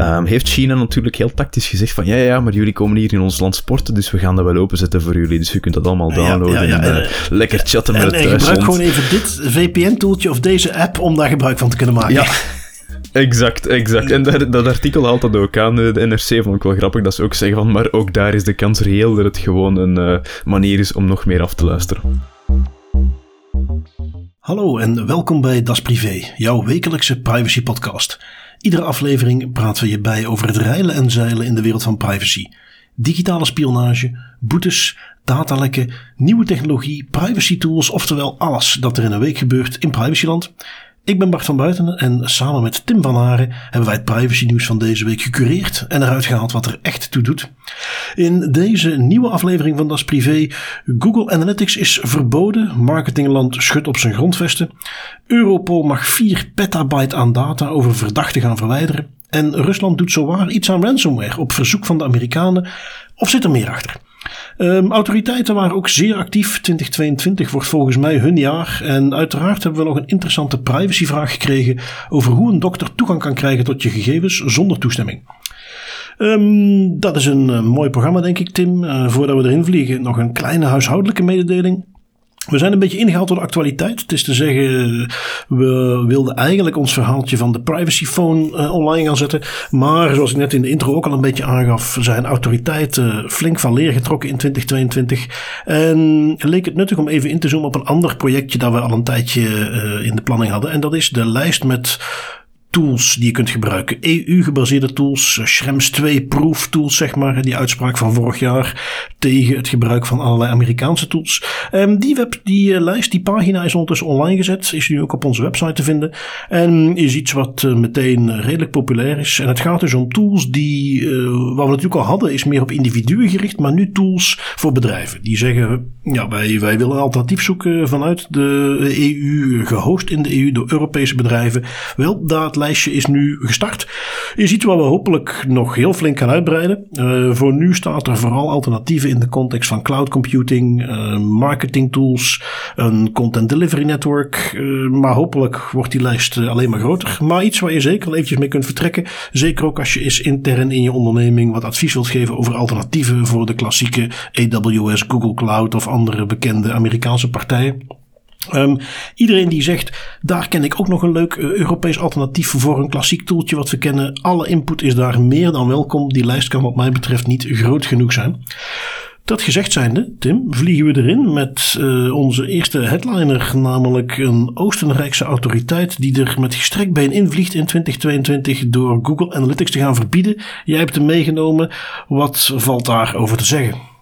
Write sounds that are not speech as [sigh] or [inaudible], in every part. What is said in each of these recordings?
Um, heeft China natuurlijk heel tactisch gezegd van ja, ja, maar jullie komen hier in ons land sporten, dus we gaan dat wel openzetten voor jullie. Dus je kunt dat allemaal downloaden ja, en, uh, lekker chatten met het thuis. En gebruik gewoon even dit VPN-toeltje of deze app om daar gebruik van te kunnen maken. Ja. Exact, exact. En dat, dat artikel haalt dat ook aan. De NRC vond ik wel grappig dat ze ook zeggen van, maar ook daar is de kans reëel dat het gewoon een uh, manier is om nog meer af te luisteren. Hallo en welkom bij Das Privé, jouw wekelijkse privacy podcast. Iedere aflevering praten we je bij over het reilen en zeilen in de wereld van privacy. Digitale spionage, boetes, datalekken, nieuwe technologie, privacy tools, oftewel alles dat er in een week gebeurt in privacyland. Ik ben Bart van Buitenen en samen met Tim van Haren hebben wij het privacy nieuws van deze week gecureerd en eruit gehaald wat er echt toe doet. In deze nieuwe aflevering van Das Privé, Google Analytics is verboden, marketingland schudt op zijn grondvesten, Europol mag 4 petabyte aan data over verdachten gaan verwijderen en Rusland doet zowaar iets aan ransomware op verzoek van de Amerikanen of zit er meer achter? Um, autoriteiten waren ook zeer actief. 2022 wordt volgens mij hun jaar. En uiteraard hebben we nog een interessante privacyvraag gekregen over hoe een dokter toegang kan krijgen tot je gegevens zonder toestemming. Um, dat is een uh, mooi programma, denk ik, Tim. Uh, voordat we erin vliegen, nog een kleine huishoudelijke mededeling. We zijn een beetje ingehaald door de actualiteit. Het is te zeggen, we wilden eigenlijk ons verhaaltje van de privacyphone uh, online gaan zetten. Maar zoals ik net in de intro ook al een beetje aangaf, zijn autoriteiten flink van leer getrokken in 2022. En leek het nuttig om even in te zoomen op een ander projectje dat we al een tijdje uh, in de planning hadden. En dat is de lijst met tools die je kunt gebruiken. EU-gebaseerde tools, eh, Schrems 2 proof tools, zeg maar. Die uitspraak van vorig jaar tegen het gebruik van allerlei Amerikaanse tools. Um, die, web, die uh, lijst, die pagina is ondertussen online gezet. Is nu ook op onze website te vinden. En is iets wat uh, meteen redelijk populair is. En het gaat dus om tools die, uh, wat we natuurlijk al hadden, is meer op individuen gericht. Maar nu tools voor bedrijven. Die zeggen, ja, wij, wij willen alternatief zoeken vanuit de EU, gehost in de EU door Europese bedrijven. Wel, daar lijstje is nu gestart. Je ziet wat we hopelijk nog heel flink gaan uitbreiden. Uh, voor nu staat er vooral alternatieven in de context van cloud computing, uh, marketing tools, een content delivery network. Uh, maar hopelijk wordt die lijst alleen maar groter. Maar iets waar je zeker wel eventjes mee kunt vertrekken. Zeker ook als je eens intern in je onderneming wat advies wilt geven over alternatieven voor de klassieke AWS, Google Cloud of andere bekende Amerikaanse partijen. Um, iedereen die zegt, daar ken ik ook nog een leuk uh, Europees alternatief voor een klassiek toeltje wat we kennen. Alle input is daar meer dan welkom. Die lijst kan wat mij betreft niet groot genoeg zijn. Dat gezegd zijnde, Tim, vliegen we erin met uh, onze eerste headliner, namelijk een Oostenrijkse autoriteit die er met gestrekt been invliegt in 2022 door Google Analytics te gaan verbieden. Jij hebt hem meegenomen. Wat valt daarover te zeggen?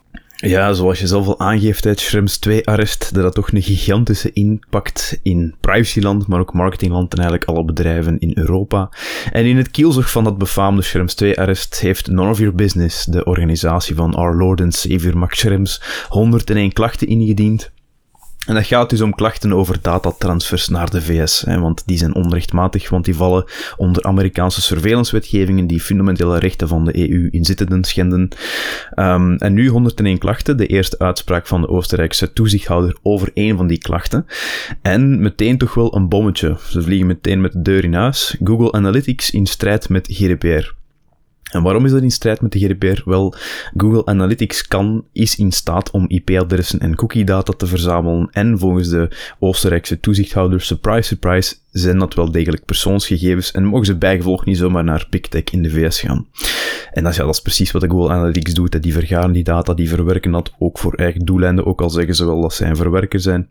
Ja, zoals je zelf al aangeeft, het Schrems 2-arrest, dat had toch een gigantische impact in privacyland, maar ook marketingland en eigenlijk alle bedrijven in Europa. En in het kielzog van dat befaamde Schrems 2-arrest heeft None of Your Business, de organisatie van Our Lord and Savior Max Schrems, 101 klachten ingediend. En dat gaat dus om klachten over datatransfers naar de VS, hè, want die zijn onrechtmatig, want die vallen onder Amerikaanse surveillance-wetgevingen die fundamentele rechten van de EU-inzittenden schenden. Um, en nu 101 klachten, de eerste uitspraak van de Oostenrijkse toezichthouder over één van die klachten. En meteen toch wel een bommetje. Ze vliegen meteen met de deur in huis. Google Analytics in strijd met GDPR. En waarom is dat in strijd met de GDPR? Wel, Google Analytics kan, is in staat om IP-adressen en cookie-data te verzamelen. En volgens de Oostenrijkse toezichthouder, surprise, surprise, zijn dat wel degelijk persoonsgegevens en mogen ze bijgevolg niet zomaar naar Big Tech in de VS gaan. En dat is, ja, dat is precies wat Google Analytics doet. Die vergaren die data, die verwerken dat ook voor eigen doeleinden, ook al zeggen ze wel dat zij een verwerker zijn.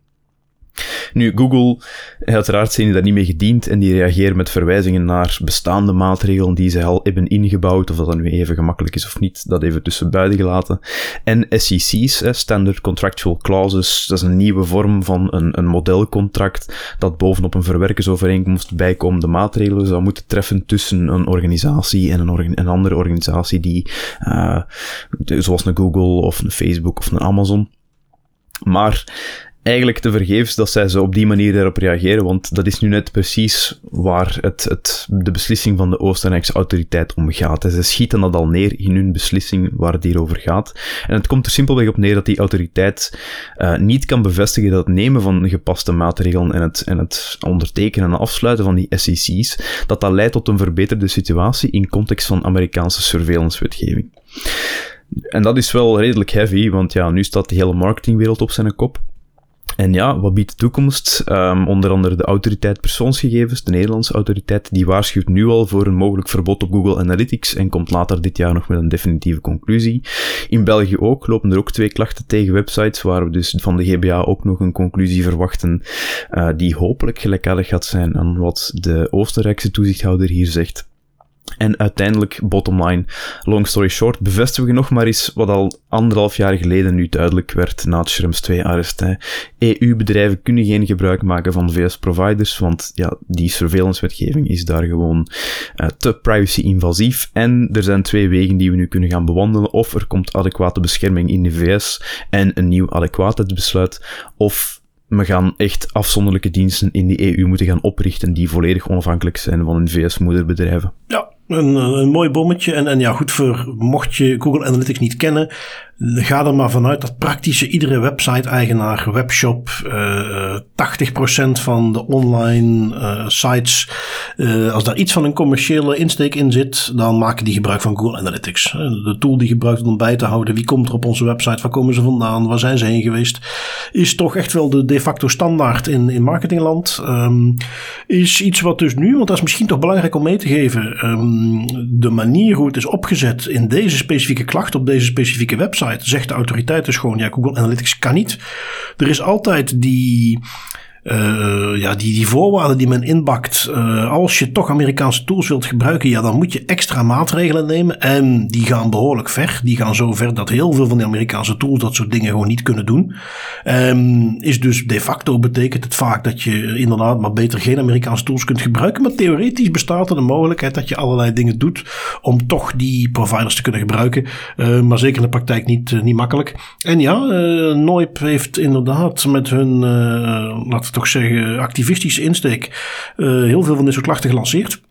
Nu, Google, uiteraard zijn die daar niet mee gediend en die reageren met verwijzingen naar bestaande maatregelen die ze al hebben ingebouwd, of dat dan nu even gemakkelijk is of niet, dat even tussen buiten gelaten. En SEC's, Standard Contractual Clauses, dat is een nieuwe vorm van een, een modelcontract dat bovenop een verwerkersovereenkomst bijkomende maatregelen zou moeten treffen tussen een organisatie en een, andere organisatie die, uh, zoals een Google of een Facebook of een Amazon. Maar eigenlijk te vergeefs dat zij zo op die manier daarop reageren, want dat is nu net precies waar het, het, de beslissing van de Oostenrijkse autoriteit om gaat. Ze schieten dat al neer in hun beslissing waar het hier over gaat. En het komt er simpelweg op neer dat die autoriteit uh, niet kan bevestigen dat het nemen van gepaste maatregelen en het, en het ondertekenen en afsluiten van die SEC's, dat dat leidt tot een verbeterde situatie in context van Amerikaanse surveillance-wetgeving. En dat is wel redelijk heavy, want ja, nu staat de hele marketingwereld op zijn kop. En ja, wat biedt de toekomst? Um, onder andere de autoriteit persoonsgegevens, de Nederlandse autoriteit, die waarschuwt nu al voor een mogelijk verbod op Google Analytics en komt later dit jaar nog met een definitieve conclusie. In België ook lopen er ook twee klachten tegen websites, waar we dus van de GBA ook nog een conclusie verwachten, uh, die hopelijk gelijkaardig gaat zijn aan wat de Oostenrijkse toezichthouder hier zegt. En uiteindelijk, bottom line, long story short, bevestigen we nog maar eens wat al anderhalf jaar geleden nu duidelijk werd na het Schrems 2-arrest. EU-bedrijven kunnen geen gebruik maken van VS-providers, want ja, die surveillance-wetgeving is daar gewoon uh, te privacy-invasief. En er zijn twee wegen die we nu kunnen gaan bewandelen. Of er komt adequate bescherming in de VS en een nieuw adequaatheidsbesluit, of we gaan echt afzonderlijke diensten in de EU moeten gaan oprichten die volledig onafhankelijk zijn van hun VS-moederbedrijven. Ja, een, een mooi bommetje. En, en ja, goed, voor, mocht je Google Analytics niet kennen, ga er maar vanuit dat praktisch iedere website-eigenaar, webshop, uh, 80% van de online sites, als daar iets van een commerciële insteek in zit, dan maken die gebruik van Google Analytics. De tool die gebruikt om bij te houden wie komt er op onze website, waar komen ze vandaan, waar zijn ze heen geweest, is toch echt wel de de facto standaard in, in marketingland. Um, is iets wat dus nu, want dat is misschien toch belangrijk om mee te geven, um, de manier hoe het is opgezet in deze specifieke klacht op deze specifieke website zegt de autoriteit dus gewoon, ja, Google Analytics kan niet. Er is altijd die uh, ja, die, die voorwaarden die men inbakt, uh, als je toch Amerikaanse tools wilt gebruiken, ja, dan moet je extra maatregelen nemen. En die gaan behoorlijk ver. Die gaan zo ver dat heel veel van die Amerikaanse tools dat soort dingen gewoon niet kunnen doen. Um, is dus de facto betekent het vaak dat je inderdaad maar beter geen Amerikaanse tools kunt gebruiken. Maar theoretisch bestaat er de mogelijkheid dat je allerlei dingen doet om toch die providers te kunnen gebruiken. Uh, maar zeker in de praktijk niet, niet makkelijk. En ja, Noip heeft inderdaad met hun, toch zeggen, activistische insteek uh, heel veel van deze klachten gelanceerd.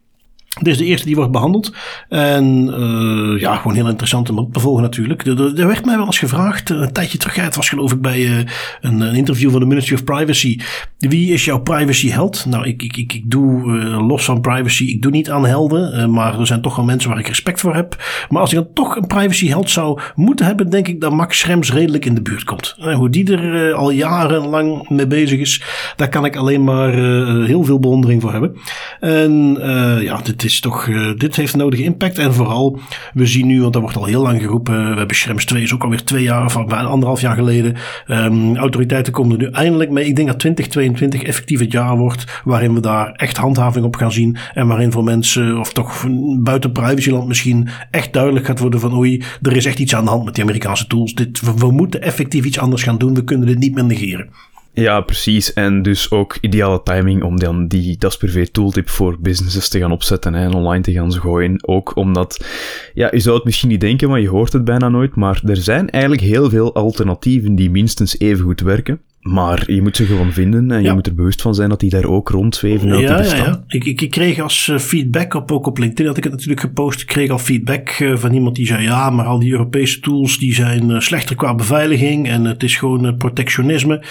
Dit is de eerste die wordt behandeld. En uh, ja, gewoon heel interessant om te volgen natuurlijk. Er, er, werd mij wel eens gevraagd, een tijdje terug, het was geloof ik bij uh, een, een, interview van de Ministry of Privacy. Wie is jouw privacy held? Nou, ik, ik, ik, ik doe los van privacy, ik doe niet aan helden. maar er zijn toch wel mensen waar ik respect voor heb. Maar als ik dan toch een privacy held zou moeten hebben, denk ik dat Max Schrems redelijk in de buurt komt. hoe die er al jarenlang mee bezig is, daar kan ik alleen maar heel veel bewondering voor hebben. En ja, dit is toch, uh, dit heeft nodige impact. En vooral, we zien nu, want dat wordt al heel lang geroepen. We hebben Schrems 2 is ook alweer twee jaar, of bijna anderhalf jaar geleden. Um, autoriteiten komen er nu eindelijk mee. Ik denk dat 2022 effectief het jaar wordt waarin we daar echt handhaving op gaan zien. En waarin voor mensen, of toch buiten privacyland misschien, echt duidelijk gaat worden van oei, er is echt iets aan de hand met die Amerikaanse tools. Dit, we moeten effectief iets anders gaan doen. We kunnen dit niet meer negeren. Ja, precies. En dus ook ideale timing om dan die Das Privé tooltip voor businesses te gaan opzetten hè, en online te gaan gooien. Ook omdat, ja, je zou het misschien niet denken, maar je hoort het bijna nooit, maar er zijn eigenlijk heel veel alternatieven die minstens even goed werken. Maar je moet ze gewoon vinden en je moet er bewust van zijn dat die daar ook rondzweven ja. Ja, ja. Ik, ik, ik, kreeg als eh, feedback, op, ook op LinkedIn had ik het natuurlijk gepost, ik kreeg al feedback eh, van iemand die zei, ja, maar al die Europese tools die zijn eh, slechter qua beveiliging en het is gewoon protectionisme.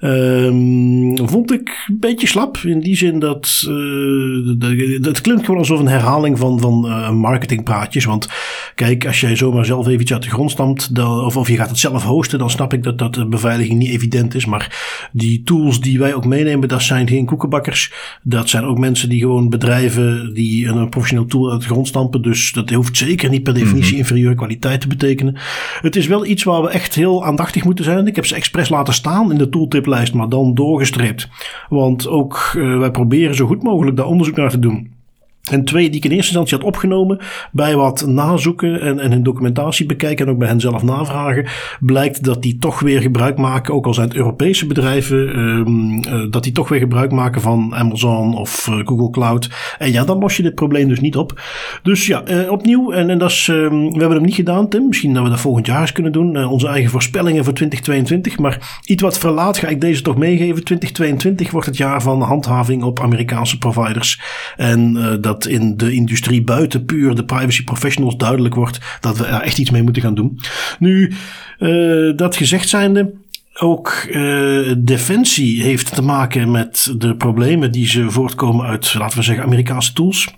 Um, vond ik een beetje slap, in die zin dat uh, het klinkt gewoon alsof een herhaling van, van uh, marketingpraatjes. Want kijk, als jij zomaar zelf even iets uit de grond stampt, dan, of, of je gaat het zelf hosten, dan snap ik dat, dat de beveiliging niet evident is. Maar die tools die wij ook meenemen, dat zijn geen koekenbakkers. Dat zijn ook mensen die gewoon bedrijven die een professioneel tool uit de grond stampen. Dus dat hoeft zeker niet per definitie mm -hmm. inferieure kwaliteit te betekenen. Het is wel iets waar we echt heel aandachtig moeten zijn. Ik heb ze expres laten staan in de tooltiplijst, maar dan doorgestreept. Want ook uh, wij proberen zo goed mogelijk daar onderzoek naar te doen. En twee die ik in eerste instantie had opgenomen bij wat nazoeken en, en hun documentatie bekijken en ook bij hen zelf navragen, blijkt dat die toch weer gebruik maken, ook al zijn het Europese bedrijven, um, dat die toch weer gebruik maken van Amazon of uh, Google Cloud. En ja, dan los je dit probleem dus niet op. Dus ja, uh, opnieuw, en, en dat is, um, we hebben hem niet gedaan, Tim. Misschien dat we dat volgend jaar eens kunnen doen. onze eigen voorspellingen voor 2022. Maar iets wat verlaat ga ik deze toch meegeven. 2022 wordt het jaar van handhaving op Amerikaanse providers. En dat dat in de industrie buiten puur de privacy professionals duidelijk wordt dat we er echt iets mee moeten gaan doen. Nu, uh, dat gezegd zijnde, ook uh, defensie heeft te maken met de problemen die ze voortkomen uit, laten we zeggen, Amerikaanse tools.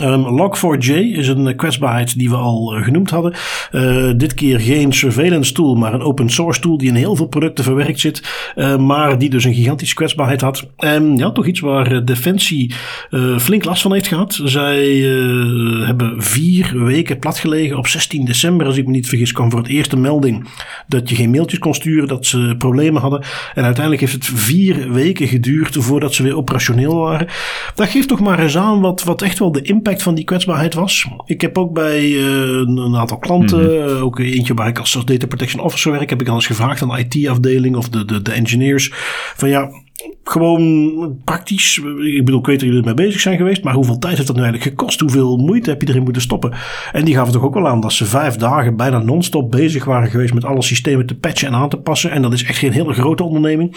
Um, Log4j is een kwetsbaarheid die we al uh, genoemd hadden. Uh, dit keer geen surveillance tool, maar een open source tool die in heel veel producten verwerkt zit. Uh, maar die dus een gigantische kwetsbaarheid had. En ja, toch iets waar Defensie flink last van heeft gehad. Zij hebben vier weken platgelegen. Op 16 december, als ik me niet vergis, kwam voor het eerst een melding dat je geen mailtjes kon sturen, dat ze problemen hadden. En uiteindelijk heeft het vier weken geduurd voordat ze weer operationeel waren. Dat geeft toch maar eens aan wat, wat echt wel de impact impact van die kwetsbaarheid was. Ik heb ook bij uh, een aantal klanten, mm ook eentje waar ik als data protection officer werk, heb ik al eens gevraagd aan de IT-afdeling of de, de, de engineers. Van ja, gewoon praktisch. Ik bedoel, ik weet dat jullie ermee bezig zijn geweest. Maar hoeveel tijd heeft dat nu eigenlijk gekost? Hoeveel moeite heb je erin moeten stoppen? En die gaven toch ook wel aan dat ze vijf dagen bijna non-stop bezig waren geweest met alle systemen te patchen en aan te passen. En dat is echt geen hele grote onderneming.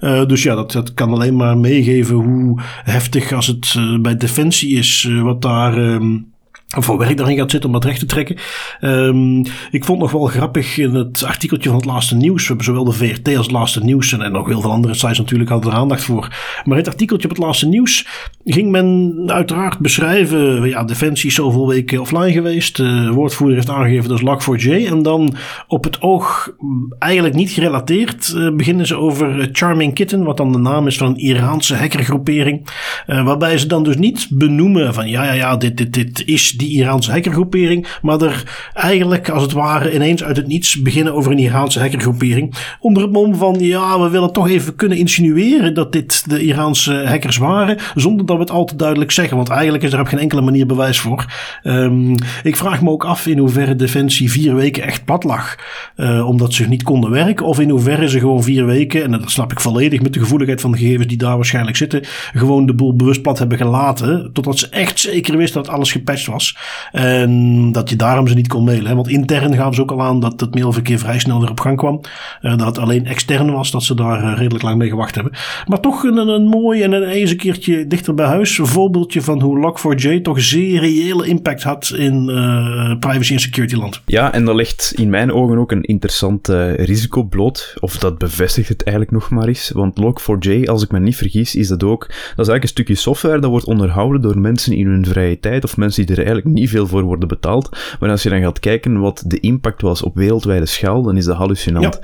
Uh, dus ja, dat, dat kan alleen maar meegeven hoe heftig als het uh, bij Defensie is. Uh, wat daar. Um, voor werk daarin gaat zitten om dat recht te trekken. Um, ik vond nog wel grappig in het artikeltje van het laatste nieuws. We hebben zowel de VRT als het laatste nieuws en, nog heel veel andere sites natuurlijk hadden er aandacht voor. Maar het artikeltje op het laatste nieuws ging men uiteraard beschrijven. Ja, Defensie is zoveel weken offline geweest. De woordvoerder heeft aangegeven dat is Log4j. En dan op het oog eigenlijk niet gerelateerd uh, beginnen ze over Charming Kitten. Wat dan de naam is van een Iraanse hackergroepering. Uh, waarbij ze dan dus niet benoemen van ja, ja, ja, dit, dit, dit is die Iraanse hackergroepering, maar er eigenlijk als het ware ineens uit het niets beginnen over een Iraanse hackergroepering. Onder het mom van ja, we willen toch even kunnen insinueren dat dit de Iraanse hackers waren, zonder dat we het al te duidelijk zeggen, want eigenlijk is er op geen enkele manier bewijs voor. Um, ik vraag me ook af in hoeverre Defensie vier weken echt plat lag, uh, omdat ze niet konden werken, of in hoeverre ze gewoon vier weken, en dat snap ik volledig met de gevoeligheid van de gegevens die daar waarschijnlijk zitten, gewoon de boel bewust plat hebben gelaten, totdat ze echt zeker wisten dat alles gepatcht was. En dat je daarom ze niet kon mailen. Want intern gaven ze ook al aan dat het mailverkeer vrij snel weer op gang kwam. Uh, dat het alleen extern was, dat ze daar uh, redelijk lang mee gewacht hebben. Maar toch een, een mooi en een eens een keertje dichter bij huis. Een voorbeeldje van hoe Log4j toch zeer reële impact had in uh, privacy en security land. Ja, en dat ligt in mijn ogen ook een interessant risico bloot. Of dat bevestigt het eigenlijk nog maar eens. Want Log4j, als ik me niet vergis, is dat ook... Dat is eigenlijk een stukje software dat wordt onderhouden door mensen in hun vrije tijd. Of mensen die er eigenlijk niet veel voor worden betaald. Maar als je dan gaat kijken wat de impact was op wereldwijde schaal, dan is dat hallucinant.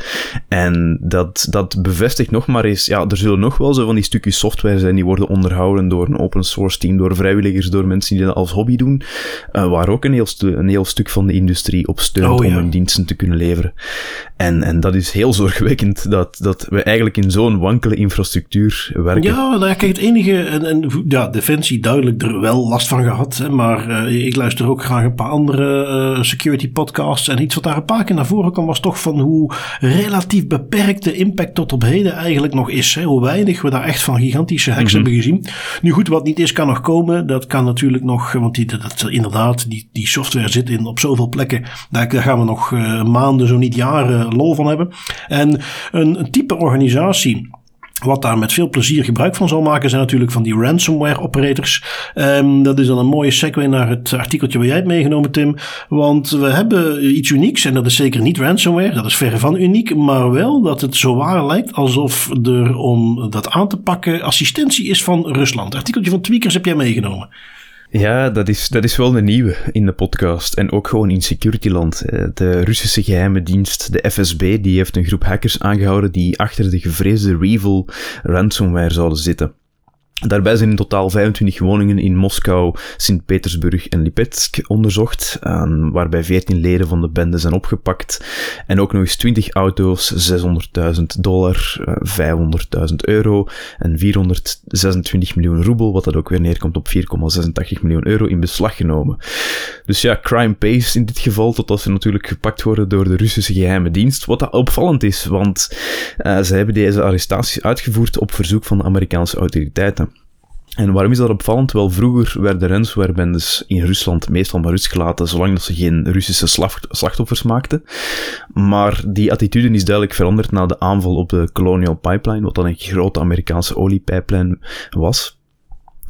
En dat, dat bevestigt nog maar eens, ja, er zullen nog wel zo van die stukjes software zijn die worden onderhouden door een open source team, door vrijwilligers, door mensen die dat als hobby doen, uh, waar ook een heel, een heel stuk van de industrie op steunt oh, om hun diensten te kunnen leveren. En, en dat is heel zorgwekkend dat, dat we eigenlijk in zo'n wankele infrastructuur werken. Ja, nou ja, kijk, het enige, en, en ja, Defensie duidelijk er wel last van gehad, hè, maar uh, ik luister ook graag een paar andere uh, security podcasts. En iets wat daar een paar keer naar voren kwam was toch van hoe relatief beperkt de impact tot op heden eigenlijk nog is. Hè? Hoe weinig we daar echt van gigantische hacks mm -hmm. hebben gezien. Nu goed, wat niet is kan nog komen. Dat kan natuurlijk nog, want die, dat, inderdaad, die, die software zit in op zoveel plekken. Daar, daar gaan we nog uh, maanden, zo niet jaren lol van hebben. En een, een type organisatie wat daar met veel plezier gebruik van zal maken, zijn natuurlijk van die ransomware operators. Um, dat is dan een mooie segue naar het artikeltje waar jij hebt meegenomen, Tim. Want we hebben iets unieks en dat is zeker niet ransomware. Dat is verre van uniek, maar wel dat het zo waar lijkt alsof er om dat aan te pakken assistentie is van Rusland. Artikeltje van Tweakers heb jij meegenomen. Ja, dat is, dat is wel een nieuwe in de podcast. En ook gewoon in securityland. De Russische geheime dienst, de FSB, die heeft een groep hackers aangehouden die achter de gevreesde Revil ransomware zouden zitten. Daarbij zijn in totaal 25 woningen in Moskou, Sint-Petersburg en Lipetsk onderzocht, waarbij 14 leden van de bende zijn opgepakt. En ook nog eens 20 auto's, 600.000 dollar, 500.000 euro en 426 miljoen roebel, wat dat ook weer neerkomt op 4,86 miljoen euro, in beslag genomen. Dus ja, crime pays in dit geval, totdat ze natuurlijk gepakt worden door de Russische geheime dienst. Wat dat opvallend is, want uh, ze hebben deze arrestaties uitgevoerd op verzoek van de Amerikaanse autoriteiten. En waarom is dat opvallend? Wel, vroeger werden ransomware-bendes in Rusland meestal maar rust gelaten, zolang dat ze geen Russische slachtoffers maakten. Maar die attitude is duidelijk veranderd na de aanval op de Colonial Pipeline, wat dan een grote Amerikaanse oliepijplijn was.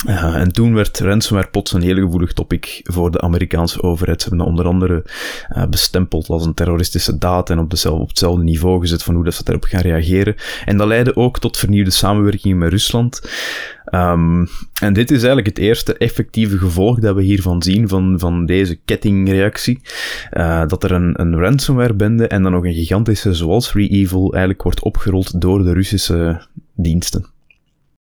En toen werd ransomware plots een heel gevoelig topic voor de Amerikaanse overheid. Ze hebben onder andere uh, bestempeld als een terroristische daad en op, dezelfde, op hetzelfde niveau gezet van hoe dat ze daarop gaan reageren. En dat leidde ook tot vernieuwde samenwerking met Rusland. Um, en dit is eigenlijk het eerste effectieve gevolg dat we hiervan zien, van, van deze kettingreactie. Uh, dat er een, een ransomware-bende en dan nog een gigantische zoals Re-Evil eigenlijk wordt opgerold door de Russische diensten.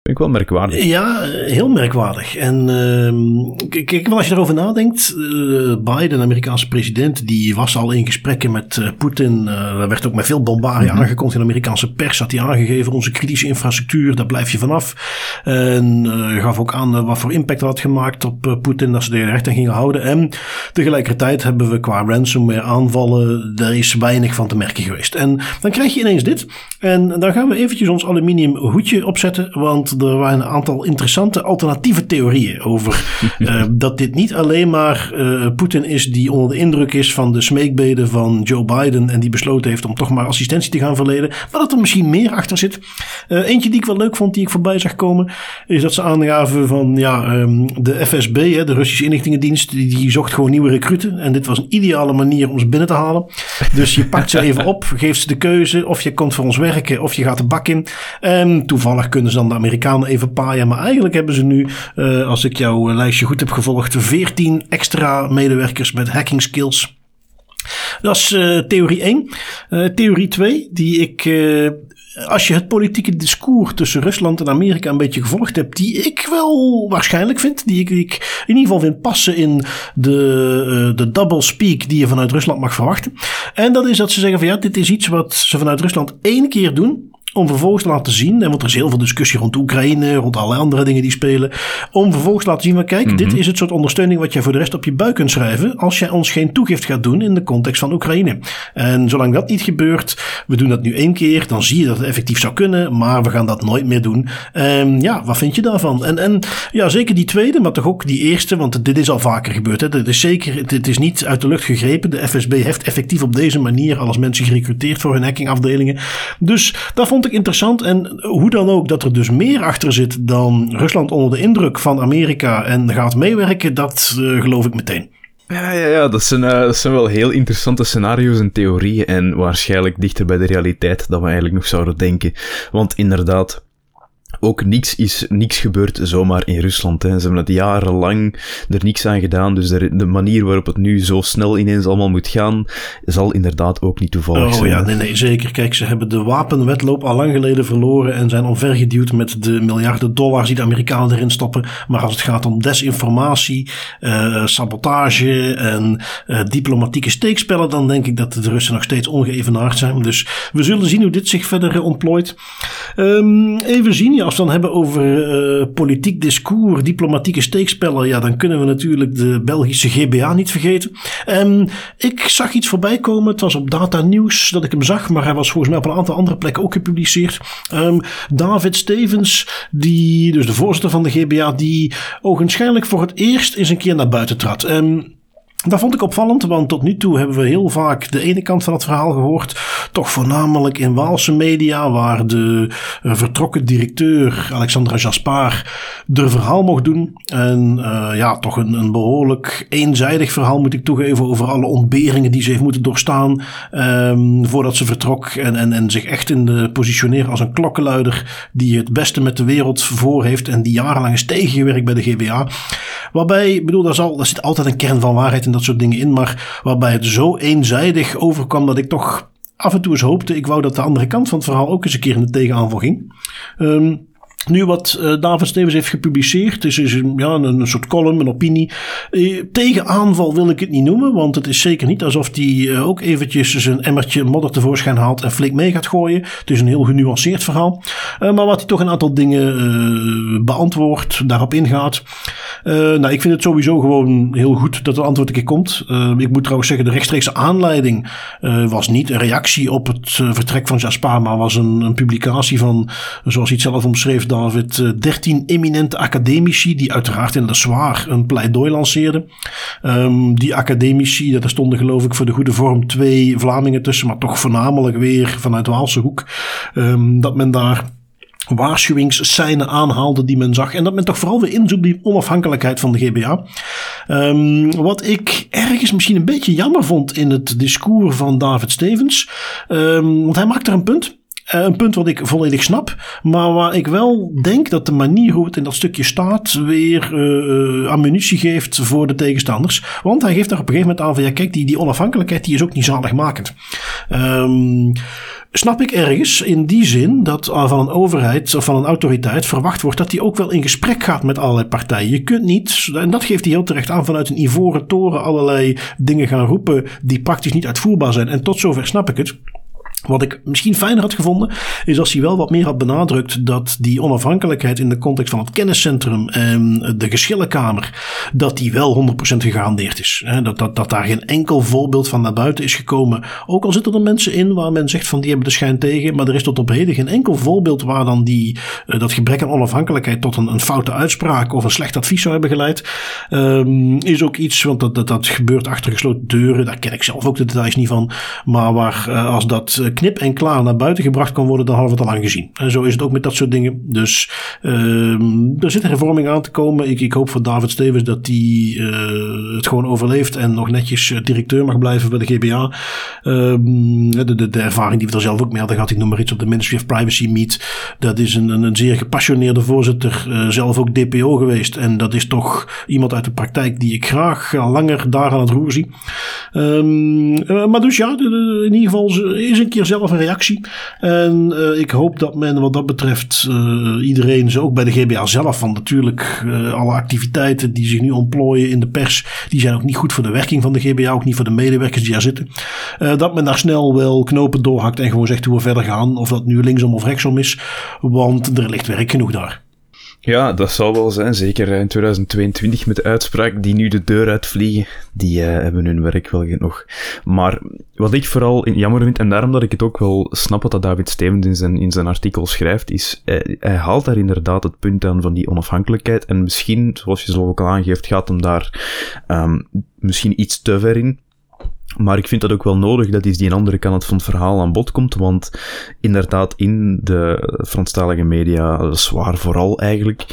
Vind ik wel merkwaardig. Ja, heel merkwaardig. En uh, kijk, als je erover nadenkt, uh, Biden, de Amerikaanse president, die was al in gesprekken met uh, Poetin. Uh, werd ook met veel bombardie mm aangekondigd in de Amerikaanse pers. Had hij aangegeven, onze kritische infrastructuur, daar blijf je vanaf. En gaf ook aan wat voor impact dat had gemaakt op Poetin, dat ze de rechten gingen houden. En tegelijkertijd hebben we qua ransomware aanvallen, daar is weinig van te merken geweest. En dan krijg je ineens dit. En dan gaan we eventjes ons aluminium hoedje opzetten, want er waren een aantal interessante alternatieve theorieën over uh, [laughs] dat dit niet alleen maar uh, Poetin is die onder de indruk is van de smeekbeden van Joe Biden en die besloten heeft om toch maar assistentie te gaan verlenen, maar dat er misschien meer achter zit. Uh, eentje die ik wel leuk vond, die ik voorbij zag komen, is dat ze aangaven van ja, um, de FSB, hè, de Russische inlichtingendienst, die, die zocht gewoon nieuwe recruten en dit was een ideale manier om ze binnen te halen. Dus je pakt ze [laughs] even op, geeft ze de keuze of je komt voor ons werken of je gaat de bak in. En toevallig kunnen ze dan de Amerikanen even paaien. Maar eigenlijk hebben ze nu, uh, als ik jouw lijstje goed heb gevolgd, 14 extra medewerkers met hacking skills. Dat is uh, theorie 1. Uh, eh, theorie 2, die ik als je het politieke discours tussen Rusland en Amerika een beetje gevolgd hebt, die ik wel waarschijnlijk vind, die ik, ik in ieder geval vind passen in de, uh, de double speak die je vanuit Rusland mag verwachten. En dat is dat ze zeggen van ja, dit is iets wat ze vanuit Rusland één keer doen. Om vervolgens te laten zien, en want er is heel veel discussie rond Oekraïne, rond allerlei andere dingen die spelen. Om vervolgens te laten zien, maar kijk, mm -hmm. dit mhm. is het soort ondersteuning wat jij voor de rest op je buik kunt schrijven. Als jij ons geen toegift gaat doen in de context van Oekraïne. En zolang dat niet gebeurt, we doen dat nu één keer, dan zie je dat het effectief zou kunnen, maar we gaan dat nooit meer doen. Um, ja, wat vind je daarvan? En, en ja, zeker die tweede, maar toch ook die eerste, want dit is al vaker gebeurd. Hè. Dit is zeker, dit is niet uit de lucht gegrepen. De FSB heeft effectief op deze manier alles mensen gerecruiteerd voor hun hackingafdelingen. Dus dat vond ik interessant. En hoe dan ook, dat er dus meer achter zit dan Rusland onder de indruk van Amerika en gaat meewerken, dat uh, geloof ik meteen. Ja, ja, ja dat, zijn, uh, dat zijn wel heel interessante scenario's en theorieën. En waarschijnlijk dichter bij de realiteit dan we eigenlijk nog zouden denken. Want inderdaad, ook niks is niks gebeurd zomaar in Rusland. Hè. Ze hebben het jarenlang er niks aan gedaan. Dus de, de, manier waarop het nu zo snel ineens allemaal moet gaan, zal inderdaad ook niet toevallig oh, zijn. Oh ja, nee, nee, zeker. Kijk, ze hebben de wapenwetloop al lang geleden verloren en zijn omvergeduwd met de miljarden dollars die de Amerikanen erin stoppen. Maar als het gaat om desinformatie, uh, sabotage en uh, diplomatieke steekspellen, dan denk ik dat de Russen nog steeds ongeëvenaard zijn. Dus we zullen zien hoe dit zich verder ontplooit. Um, even zien, ja als we dan hebben over uh, politiek discours, diplomatieke steekspellen, ja, dan kunnen we natuurlijk de Belgische GBA niet vergeten. Um, ik zag iets voorbij komen. Het was op Data News dat ik hem zag, maar hij was volgens mij op een aantal andere plekken ook gepubliceerd. Um, David Stevens, die, dus de voorzitter van de GBA, die ogenschijnlijk voor het eerst eens een keer naar buiten trad. Um, dat vond ik opvallend, want tot nu toe hebben we heel vaak de ene kant van het verhaal gehoord. Toch voornamelijk in Waalse media, waar de uh, vertrokken directeur Alexandra Jaspar de verhaal mocht doen. En uh, ja, toch een, een, behoorlijk eenzijdig verhaal moet ik toegeven over alle ontberingen die ze heeft moeten doorstaan um, voordat ze vertrok. En, en, en zich echt in de positioneren als een klokkenluider die het beste met de wereld voor heeft en die jarenlang is tegengewerkt bij de GBA. Waarbij, ik bedoel, daar, daar zit altijd een kern van waarheid en dat soort dingen in. Maar waarbij het zo eenzijdig overkwam dat ik toch af en toe eens hoopte. Ik wou dat de andere kant van het verhaal ook eens een keer in de tegenaanval ging. Um, Nu wat uh, David Stevens heeft gepubliceerd is, is een, ja, een, soort column, een opinie. Uh, tegen aanval wil ik het niet noemen, want het is zeker niet alsof hij uh, ook eventjes zijn emmertje modder tevoorschijn haalt en flink mee gaat gooien. Het is een heel genuanceerd verhaal. maar wat hij toch een aantal dingen beantwoordt, daarop ingaat. nou, ik vind het sowieso gewoon heel goed dat het antwoord een keer komt. ik moet trouwens zeggen, de rechtstreekse aanleiding was niet een reactie op het vertrek van Jasper, maar was een, een publicatie van, zoals hij het zelf omschreef, David 13 eh, eminente academici die uiteraard in Le Soir een pleidooi lanceerden. Um, die academici, daar stonden geloof ik voor de goede vorm twee Vlamingen tussen, maar toch voornamelijk weer vanuit Waalse hoek. Um, dat men daar waarschuwingsscène aanhaalde die men zag. En dat men toch vooral weer inzoekt die onafhankelijkheid van de GBA. Um, wat ik ergens misschien een beetje jammer vond in het discours van David Stevens. Want hij maakt er een punt. Uh, een punt wat ik volledig snap, maar waar ik wel denk dat de manier hoe het in dat stukje staat weer uh, ammunitie geeft voor de tegenstanders. Want hij geeft daar op een gegeven moment aan van ja kijk, die, die onafhankelijkheid die is ook niet zaligmakend. Um, snap ik ergens in die zin dat van een overheid of van een autoriteit verwacht wordt dat die ook wel in gesprek gaat met allerlei partijen. Je kunt niet, en dat geeft hij heel terecht aan, vanuit een ivoren toren allerlei dingen gaan roepen die praktisch niet uitvoerbaar zijn. En tot zover snap ik het. Wat ik misschien fijner had gevonden, is als hij wel wat meer had benadrukt dat die onafhankelijkheid in de context van het kenniscentrum en de geschillenkamer, dat die wel 100% gegarandeerd is. Dat, dat, dat daar geen enkel voorbeeld van naar buiten is gekomen. Ook al zitten er mensen in waar men zegt van die hebben de schijn tegen, maar er is tot op heden geen enkel voorbeeld waar dan die, eh, dat gebrek aan onafhankelijkheid tot een, een foute uitspraak of een slecht advies zou hebben geleid. Um, is ook iets, want dat, dat, dat gebeurt achter gesloten deuren, daar ken ik zelf ook de details niet van, maar waar uh, als dat eh, knip en klaar naar buiten gebracht kan worden, dan hadden we het al lang gezien. En zo is het ook met dat soort dingen. Dus uh, er zit een hervorming aan te komen. Ik, ik hoop voor David Stevens dat hij uh, het gewoon overleeft en nog netjes eh, directeur mag blijven bij de GBA. Uh, de, de, de, ervaring die we er zelf ook mee hadden gehad, ik noem maar iets op de Ministry of Privacy Meet. Dat is een, een, een zeer gepassioneerde voorzitter, zelf ook DPO geweest. En dat is toch iemand uit de praktijk die ik graag langer daar aan het roer zie. Um, maar dus ja, in ieder geval is een keer zelf een reactie. En uh, ik hoop dat men wat dat betreft uh, iedereen, zo ook bij de GBA zelf, van natuurlijk uh, alle activiteiten die zich nu ontplooien in de pers, die zijn ook niet goed voor de werking van de GBA, ook niet voor de medewerkers die daar zitten. dat men daar snel wel knopen doorhakt en gewoon zegt hoe we verder gaan, of dat nu linksom of rechtsom is, want er ligt werk genoeg daar. Ja, dat zal wel zijn. Zeker in 2022 met de uitspraak die nu de deur uitvliegen. Die uh, hebben hun werk wel nog. Maar wat ik vooral jammer vind, en daarom dat ik het ook wel snap wat dat David Stevens in zijn, in zijn artikel schrijft, is hij, hij haalt daar inderdaad het punt aan van die onafhankelijkheid. En misschien, zoals je zo ook al aangeeft, gaat hem daar um, misschien iets te ver in. Maar ik vind dat ook wel nodig dat eens die andere kant van het verhaal aan bod komt, want inderdaad in de Franstalige media, zwaar vooral eigenlijk,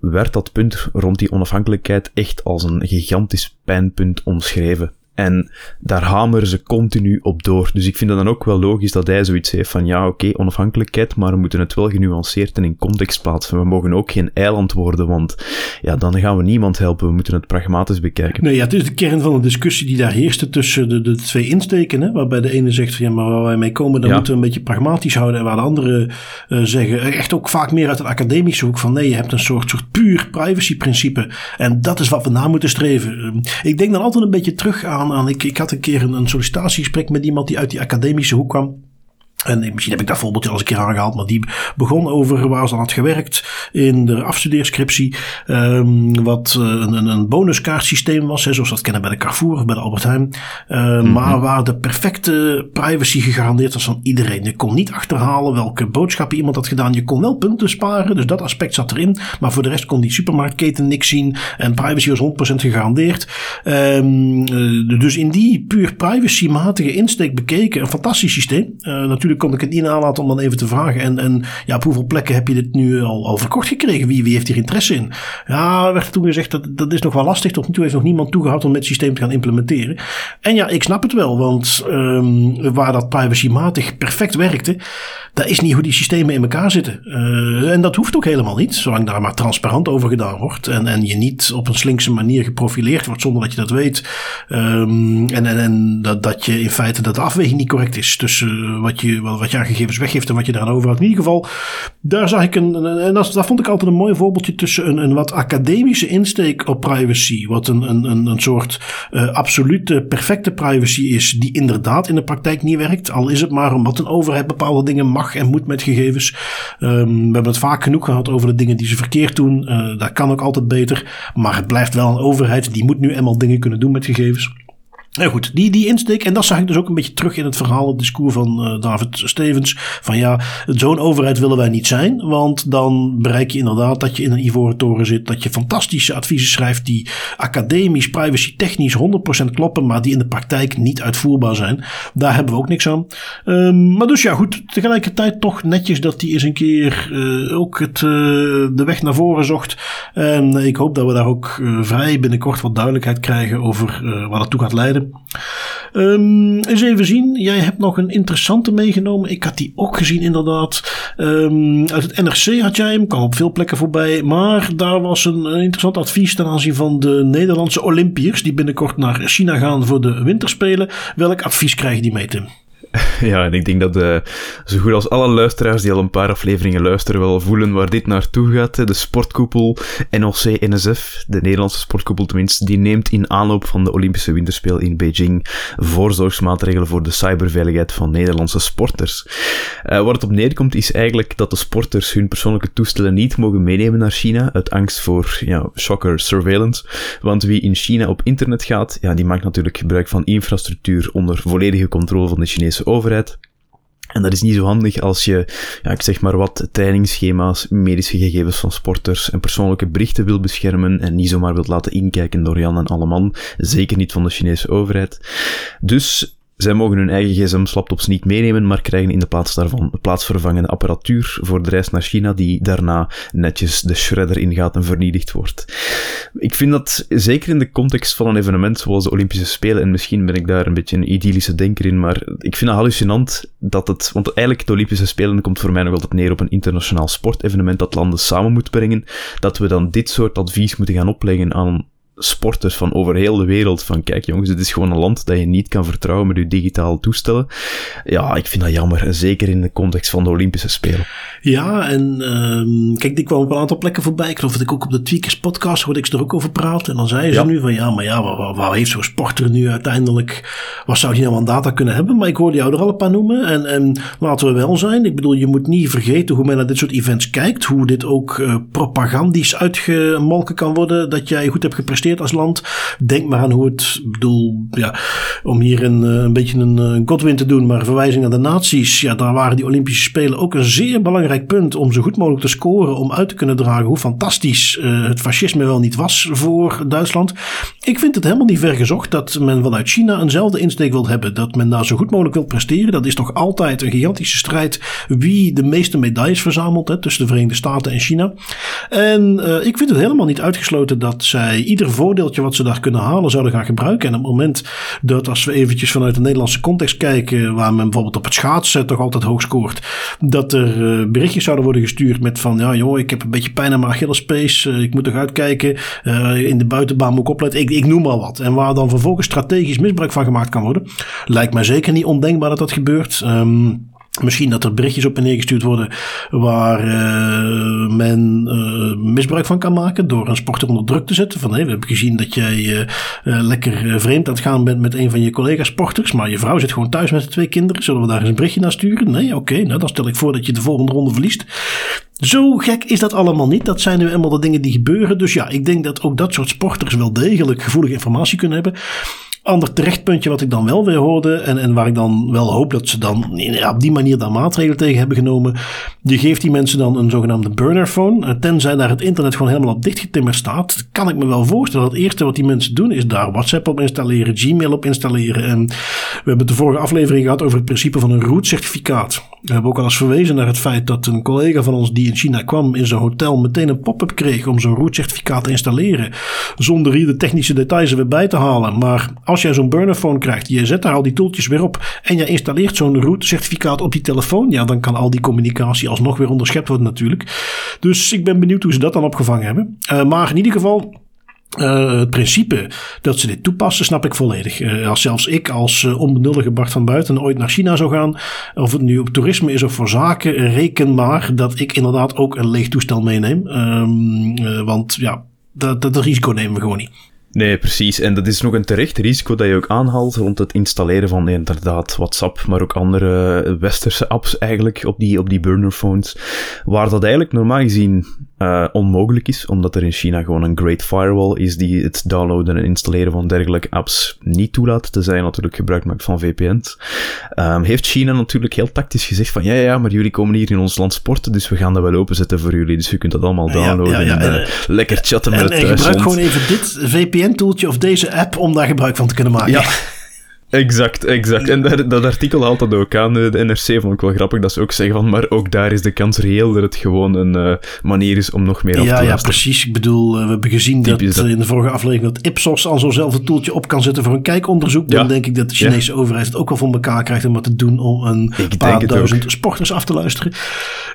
werd dat punt rond die onafhankelijkheid echt als een gigantisch pijnpunt omschreven. En daar hameren ze continu op door. Dus ik vind het dan ook wel logisch dat hij zoiets heeft van ja, oké, okay, onafhankelijkheid, maar we moeten het wel genuanceerd en in context plaatsen. We mogen ook geen eiland worden, want ja, dan gaan we niemand helpen. We moeten het pragmatisch bekijken. Nee, ja, het is de kern van de discussie die daar heerste tussen de, de twee insteken. Hè, waarbij de ene zegt van ja, maar waar wij mee komen, dan moeten we een beetje pragmatisch houden. En waar de andere uh, zeggen, echt ook vaak meer uit een academische hoek van nee, je hebt een soort, soort puur privacy principe. En dat is wat we na moeten streven. Ik denk dan altijd een beetje terug aan ik had een keer een, een sollicitatiegesprek met iemand die uit die academische hoek kwam. En misschien heb ik dat voorbeeldje al eens een keer aangehaald, maar die begon over waar ze aan had gewerkt in de afstudeerscriptie. Um, wat uh, een, een bonuskaartsysteem was, hè, zoals we dat kennen bij de Carrefour of bij de Albert Heijn. Uh, mm -hmm. Maar waar de perfecte privacy gegarandeerd was van iedereen. Je kon niet achterhalen welke boodschappen iemand had gedaan. Je kon wel punten sparen, dus dat aspect zat erin. Maar voor de rest kon die supermarktketen niks zien. En privacy was 100% gegarandeerd. Um, uh, dus in die puur privacy-matige insteek bekeken, een fantastisch systeem. natuurlijk kon ik het niet nalaten om dan even te vragen. En, en ja, op hoeveel plekken heb je dit nu al, al verkocht gekregen? Wie, wie heeft hier interesse in? Ja, werd toen gezegd dat dat is nog wel lastig. Tot nu toe heeft nog niemand toegehad om het systeem te gaan implementeren. En ja, ik snap het wel, want um, waar dat privacymatig perfect werkte, dat is niet hoe die systemen in elkaar zitten. Uh, en dat hoeft ook helemaal niet, zolang daar maar transparant over gedaan wordt. En, en je niet op een slinkse manier geprofileerd wordt zonder dat je dat weet. Um, en en, en dat, dat je in feite dat de afweging niet correct is tussen wat je je, wat je aan gegevens weggeeft en wat je eraan overhoudt. In ieder geval, daar zag ik een, en dat, vond ik altijd een mooi voorbeeldje tussen een, een wat academische insteek op privacy, wat een, een, een, een soort uh, absolute perfecte privacy is, die inderdaad in de praktijk niet werkt. Al is het maar omdat een overheid bepaalde dingen mag en moet met gegevens. Um, we hebben het vaak genoeg gehad over de dingen die ze verkeerd doen. Uh, dat kan ook altijd beter. Maar het blijft wel een overheid die moet nu eenmaal dingen kunnen doen met gegevens. Nou goed, die, die insteek, en dat zag ik dus ook een beetje terug in het verhaal, het discours van uh, David Stevens. Van ja, zo'n overheid willen wij niet zijn, want dan bereik je inderdaad dat je in een ivoren toren zit, dat je fantastische adviezen schrijft die academisch, privacy technisch 100% kloppen, maar die in de praktijk niet uitvoerbaar zijn. Daar hebben we ook niks aan. Um, maar dus ja, goed, tegelijkertijd toch netjes dat hij eens een keer uh, ook het, uh, de weg naar voren zocht. En ik hoop dat we daar ook vrij binnenkort wat duidelijkheid krijgen over waar dat toe gaat leiden. Um, eens even zien. Jij hebt nog een interessante meegenomen. Ik had die ook gezien, inderdaad. Um, uit het NRC had jij hem. Kwam op veel plekken voorbij. Maar daar was een, interessant advies ten aanzien van de Nederlandse Olympiërs. die binnenkort naar China gaan voor de winterspelen. Welk advies krijg die mee, Tim? [laughs] Ja, en ik denk dat de, zo goed als alle luisteraars die al een paar afleveringen luisteren wel voelen waar dit naartoe gaat. De sportkoepel NOC-NSF, de Nederlandse sportkoepel tenminste, die neemt in aanloop van de Olympische Winterspelen in Beijing voorzorgsmaatregelen voor de cyberveiligheid van Nederlandse sporters. Uh, waar het op neerkomt is eigenlijk dat de sporters hun persoonlijke toestellen niet mogen meenemen naar China uit angst voor, ja, shocker surveillance. Want wie in China op internet gaat, ja, die maakt natuurlijk gebruik van infrastructuur onder volledige controle van de Chinese overheid. En dat is niet zo handig als je, ja, ik zeg maar wat, trainingsschema's, medische gegevens van sporters en persoonlijke berichten wil beschermen en niet zomaar wilt laten inkijken door Jan en Alleman. Zeker niet van de Chinese overheid. Dus zij mogen hun eigen gsm's, laptops niet meenemen, maar krijgen in de plaats daarvan plaatsvervangende apparatuur voor de reis naar China, die daarna netjes de shredder ingaat en vernietigd wordt. Ik vind dat zeker in de context van een evenement zoals de Olympische Spelen, en misschien ben ik daar een beetje een idyllische denker in, maar ik vind het hallucinant dat het, want eigenlijk de Olympische Spelen komt voor mij nog altijd neer op een internationaal sportevenement dat landen samen moet brengen, dat we dan dit soort advies moeten gaan opleggen aan sporters van over heel de wereld van kijk jongens, dit is gewoon een land dat je niet kan vertrouwen met je digitale toestellen. Ja, ik vind dat jammer, zeker in de context van de Olympische Spelen. Ja, en uh, kijk, die kwam op een aantal plekken voorbij. Ik geloof dat ik ook op de Tweakers podcast hoorde ik ze er ook over praten. En dan zeiden ze nu van ja, maar ja, waar, waar heeft zo'n sporter nu uiteindelijk, wat zou die nou aan data kunnen hebben? Maar ik hoorde jou er al een paar noemen. En, en laten we wel zijn, ik bedoel, je moet niet vergeten hoe men naar dit soort events kijkt. Hoe dit ook uh, propagandisch uitgemolken kan worden, dat jij goed hebt gepresteerd als land. Denk maar aan hoe het, bedoel, ja, om hier een, eh, beetje een, een Godwin te doen, maar verwijzing naar de naties. Ja, daar waren die Olympische Spelen ook een zeer belangrijk punt om zo goed mogelijk te scoren, om uit te kunnen dragen hoe fantastisch uh, het fascisme wel niet was voor Duitsland. Ik vind het helemaal niet ver gezocht dat men vanuit China eenzelfde insteek wil hebben. Dat men daar zo goed mogelijk wil presteren. Dat is toch altijd een gigantische strijd wie de meeste medailles verzamelt hè, tussen de Verenigde Staten en China. En ik vind het helemaal niet uitgesloten dat zij ieder voordeeltje wat ze daar kunnen halen zouden gaan gebruiken. En op het moment dat als we eventjes vanuit de Nederlandse context kijken, waar men bijvoorbeeld op het schaatsen toch altijd hoog scoort, dat er uh, berichtjes zouden worden gestuurd met van ja joh, ik heb een beetje pijn aan mijn Achillespees, uh, ik moet toch uitkijken, uh, in de buitenbaan moet ik opletten, ik, ik noem maar wat. En waar dan vervolgens strategisch misbruik van gemaakt kan worden, lijkt mij zeker niet ondenkbaar dat dat gebeurt. Um, Misschien dat er berichtjes op en neer gestuurd worden waar uh, men uh, misbruik van kan maken door een sporter onder druk te zetten. Van hey, we hebben gezien dat jij uh, lekker vreemd aan het gaan bent met een van je collega sporters, maar je vrouw zit gewoon thuis met de twee kinderen. Zullen we daar eens een berichtje naar sturen? Nee, oké, nou dan stel ik voor dat je de volgende ronde verliest. Zo gek is dat allemaal niet. Dat zijn nu eenmaal de dingen die gebeuren. Dus ja, ik denk dat ook dat soort sporters wel degelijk gevoelige informatie kunnen hebben. Ander terechtpuntje wat ik dan wel weer hoorde en, en waar ik dan wel hoop dat ze dan op die manier dan maatregelen tegen hebben genomen. Je geeft die mensen dan een zogenaamde burnerphone. Eh, tenzij daar het internet gewoon helemaal op dichtgetimmerd staat, kan ik me wel voorstellen dat het eerste wat die mensen doen is daar WhatsApp op installeren, Gmail op installeren. En we hebben de vorige aflevering gehad over het principe van een root certificaat. We hebben ook al eens verwezen naar het feit dat een collega van ons die in China kwam in zijn hotel meteen een pop-up kreeg om zo'n root certificaat te installeren. Zonder hier de technische details er weer bij te halen. Maar als als jij zo'n burnerphone krijgt, je zet daar al die toeltjes weer op en je installeert zo'n root certificaat op die telefoon, ja, dan kan al die communicatie alsnog weer onderschept worden natuurlijk. Dus ik ben benieuwd hoe ze dat dan opgevangen hebben. Uh, maar in ieder geval, Uh, het principe dat ze dit toepassen, snap ik volledig. Uh, als zelfs ik als uh, onbenullige Bart van Buiten ooit naar China zou gaan, of het nu op toerisme is of voor zaken, reken maar dat ik inderdaad ook een leeg toestel meeneem. Um, want ja, dat, dat risico nemen we gewoon niet. Nee, precies. En dat is nog een terecht risico dat je ook aanhaalt rond het installeren van inderdaad WhatsApp, maar ook andere westerse apps eigenlijk op die, op die burnerphones. Waar dat eigenlijk normaal gezien uh, onmogelijk is, omdat er in China gewoon een Great Firewall is die het downloaden en installeren van dergelijke apps niet toelaat, tenzij je natuurlijk gebruik maakt van VPN's. Um, heeft China natuurlijk heel tactisch gezegd van ja, ja, maar jullie komen hier in ons land sporten, dus we gaan dat wel openzetten voor jullie, dus je kunt dat allemaal downloaden ja, ja, en, uh, lekker chatten met en, het thuisland. En gebruik gewoon even dit VPN-toeltje of deze app om daar gebruik van te kunnen maken. Ja. [laughs] Exact, exact. En dat, dat artikel haalt dat ook aan. De NRC vond ik wel grappig dat ze ook zeggen van, maar ook daar is de kans reëel dat het gewoon een uh, manier is om nog meer af ja, te Ja, precies. Ik bedoel, uh, we hebben gezien dat, dat, in de vorige aflevering dat Ipsos al zo'nzelfde toeltje op kan zetten voor een kijkonderzoek. Dan denk ik dat de Chinese ja. overheid het ook wel voor elkaar krijgt om wat te doen om een ik paar duizend ook. sporters af te luisteren.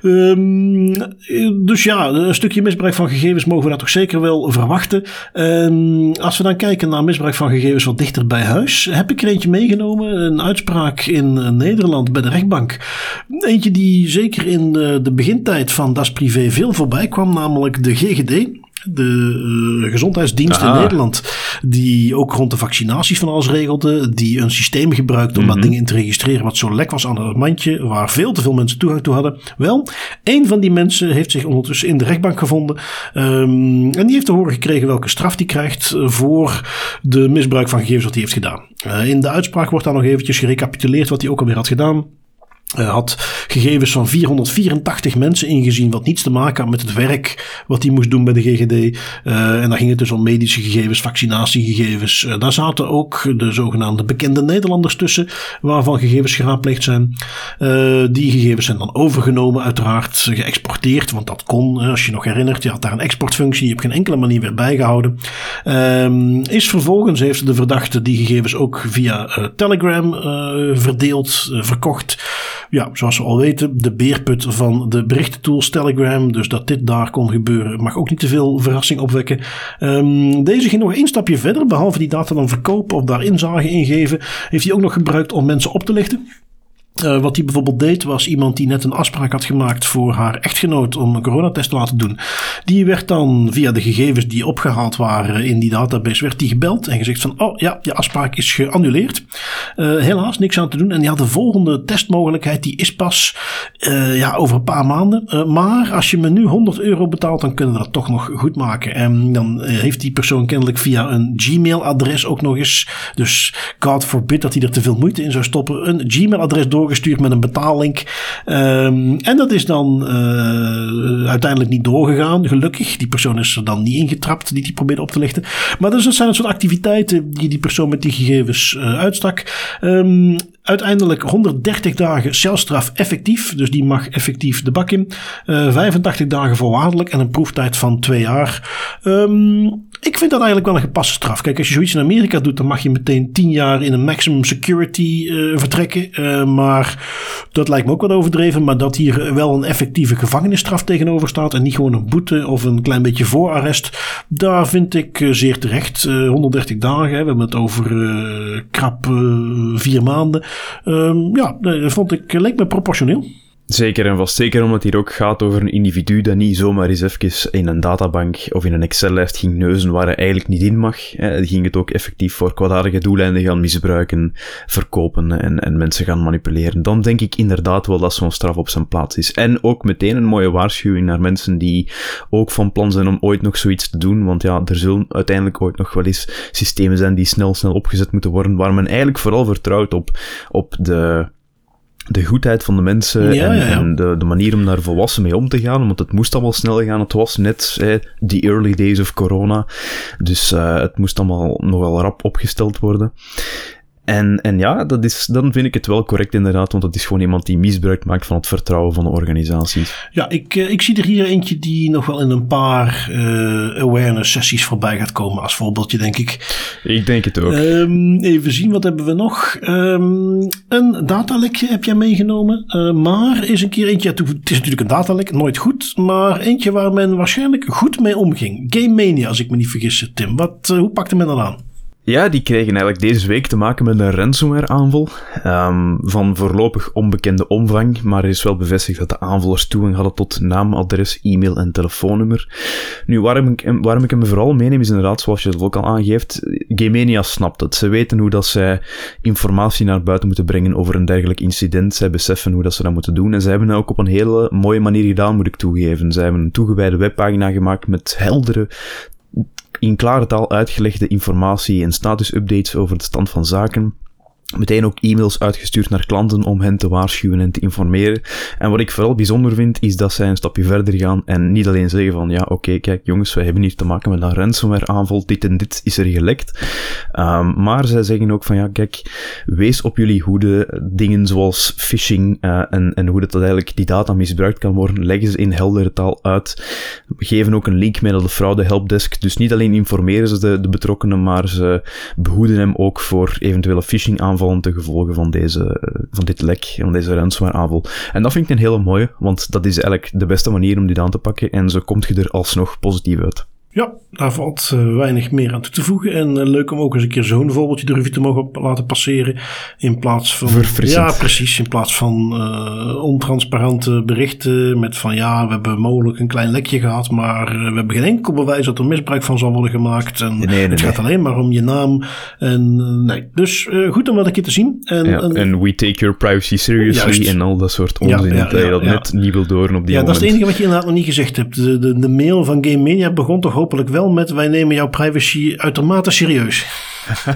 Um, dus ja, een stukje misbruik van gegevens mogen we daar toch zeker wel verwachten. Um, als we dan kijken naar misbruik van gegevens wat dichter bij huis, heb ik er eentje meegenomen. Een uitspraak in Nederland bij de rechtbank. Eentje die zeker in de, de begintijd van Das Privé veel voorbij kwam, namelijk de GGD de uh, gezondheidsdienst in Nederland, die ook rond de vaccinaties van alles regelde, die een systeem gebruikte om mm -hmm. wat dingen te registreren wat zo lek was aan het mandje, waar veel te veel mensen toegang toe hadden. Wel, een van die mensen heeft zich ondertussen in de rechtbank gevonden um, en die heeft te horen gekregen welke straf die krijgt voor de misbruik van gegevens wat hij heeft gedaan. Uh, in de uitspraak wordt dan nog eventjes gerecapituleerd wat hij ook alweer had gedaan. Hij had gegevens van 484 mensen ingezien, wat niets te maken had met het werk wat hij moest doen bij de GGD. Uh, en daar ging het dus om medische gegevens, vaccinatiegegevens. Uh, daar zaten ook de zogenaamde bekende Nederlanders tussen, waarvan gegevens geraadpleegd zijn. Die gegevens zijn dan overgenomen, uiteraard geëxporteerd, want dat kon, als je nog herinnert. Je had daar een exportfunctie, je hebt geen enkele manier weer bijgehouden. Ehm, is vervolgens heeft de verdachte die gegevens ook via Telegram verdeeld, verkocht ja, zoals we al weten, de beerput van de berichtentools Telegram. Dus dat dit daar kon gebeuren mag ook niet te veel verrassing opwekken. Um, deze ging nog één stapje verder. Behalve die data dan verkopen of daar inzage ingeven, heeft hij ook nog gebruikt om mensen op te lichten. Uh, wat hij bijvoorbeeld deed, was iemand die net een afspraak had gemaakt voor haar echtgenoot om een coronatest te laten doen. Die werd dan via de gegevens die opgehaald waren in die database, werd die gebeld en gezegd van, oh ja, je afspraak is geannuleerd. Uh, helaas, niks aan te doen. En die had de volgende testmogelijkheid, die is pas uh, ja, over een paar maanden. maar als je me nu 100 euro betaalt, dan kunnen we dat toch nog goed maken. En dan heeft die persoon kennelijk via een Gmail-adres ook nog eens, dus God forbid dat hij er te veel moeite in zou stoppen, een Gmail-adres door doorgestuurd met een betaallink. Um, en dat is dan uh, uiteindelijk niet doorgegaan, gelukkig. Die persoon is er dan niet ingetrapt die die probeerde op te lichten. Maar dus dat zijn het soort activiteiten die die persoon met die gegevens uh, uitstak. Um, uiteindelijk 130 dagen celstraf effectief. Dus die mag effectief de bak in. Uh, 85 dagen voorwaardelijk en een proeftijd van twee jaar. Um, ik vind dat eigenlijk wel een gepaste straf. Kijk, als je zoiets in Amerika doet, dan mag je meteen 10 jaar in een maximum security uh, vertrekken. Uh, maar dat lijkt me ook wat overdreven. Maar dat hier wel een effectieve gevangenisstraf tegenover staat. En niet gewoon een boete of een klein beetje voorarrest. Daar vind ik uh, zeer terecht. 130 dagen, hè, we hebben het over krap vier maanden. Um, ja, dat vond ik, leek me proportioneel. Zeker en vast. Zeker omdat het hier ook gaat over een individu dat niet zomaar eens even in een databank of in een Excel-lijst ging neuzen waar hij eigenlijk niet in mag. Hij ging het ook effectief voor kwaadaardige doeleinden gaan misbruiken, verkopen en, en mensen gaan manipuleren. Dan denk ik inderdaad wel dat zo'n straf op zijn plaats is. En ook meteen een mooie waarschuwing naar mensen die ook van plan zijn om ooit nog zoiets te doen. Want ja, er zullen uiteindelijk ooit nog wel eens systemen zijn die snel, snel opgezet moeten worden, waar men eigenlijk vooral vertrouwt op, op de de goedheid van de mensen ja, en, ja, ja. en, de, de manier om daar volwassen mee om te gaan, want het moest allemaal snel gaan. Het was net eh, the early days of corona, dus uh, het moest allemaal nogal rap opgesteld worden. En, en ja, dat is, dan vind ik het wel correct inderdaad, want dat is gewoon iemand die misbruik maakt van het vertrouwen van de organisaties. Ja, ik, ik zie er hier eentje die nog wel in een paar awareness sessies voorbij gaat komen als voorbeeldje, denk ik. Ik denk het ook. Um, even zien, wat hebben we nog? Um, een datalekje heb jij meegenomen, uh, maar is een keer eentje, het is natuurlijk een datalek, nooit goed, maar eentje waar men waarschijnlijk goed mee omging. Game Mania, als ik me niet vergis, Tim. Wat, uh, hoe pakte men dat aan? Ja, die kregen eigenlijk deze week te maken met een ransomware-aanval um, van voorlopig onbekende omvang, maar er is wel bevestigd dat de aanvallers toegang hadden tot naam, adres, e-mail en telefoonnummer. Nu, waarom ik, waarom ik hem vooral meeneem is inderdaad, zoals je het ook al aangeeft, Gamenia snapt het. Ze weten hoe dat zij informatie naar buiten moeten brengen over een dergelijk incident. Zij beseffen hoe dat ze dat moeten doen en ze hebben dat ook op een hele mooie manier gedaan, moet ik toegeven. Ze hebben een toegewijde webpagina gemaakt met heldere in klare taal uitgelegde informatie en status-updates over de stand van zaken meteen ook e-mails uitgestuurd naar klanten om hen te waarschuwen en te informeren. En wat ik vooral bijzonder vind, is dat zij een stapje verder gaan en niet alleen zeggen van, ja, oké, kijk jongens, wij hebben hier te maken met een ransomware aanval, dit en dit is er gelekt. Um, maar zij zeggen ook van, ja, kijk, wees op jullie hoede, dingen zoals phishing uh, en, en hoe dat eigenlijk die data misbruikt kan worden, leggen ze in heldere taal uit. We geven ook een link mee naar de fraude helpdesk, dus niet alleen informeren ze de, de betrokkenen, maar ze behoeden hem ook voor eventuele phishing aanvallen te gevolgen van, deze, van dit lek, van deze ransomware aanval. En dat vind ik een hele mooie, want dat is eigenlijk de beste manier om dit aan te pakken en zo komt je er alsnog positief uit. Ja, daar valt uh, weinig meer aan toe te voegen. En uh, leuk om ook eens een keer zo'n voorbeeldje de revue te mogen laten passeren. In plaats van. Ja, precies. In plaats van uh, ontransparante berichten. Met van ja, we hebben mogelijk een klein lekje gehad. Maar we hebben geen enkel bewijs dat er misbruik van zal worden gemaakt. En nee, nee, het nee. gaat alleen maar om je naam. En nee. Dus goed om dat een keer te zien. En, ja, en, en we take your privacy seriously. Juist. En al dat soort onzin. Ja, ja, dat je dat net niet wil doorn op die Ja, moment. dat is het enige wat je inderdaad nog niet gezegd hebt. De, de, de mail van Game Media begon toch hopelijk wel met wij nemen jouw privacy uitermate serieus.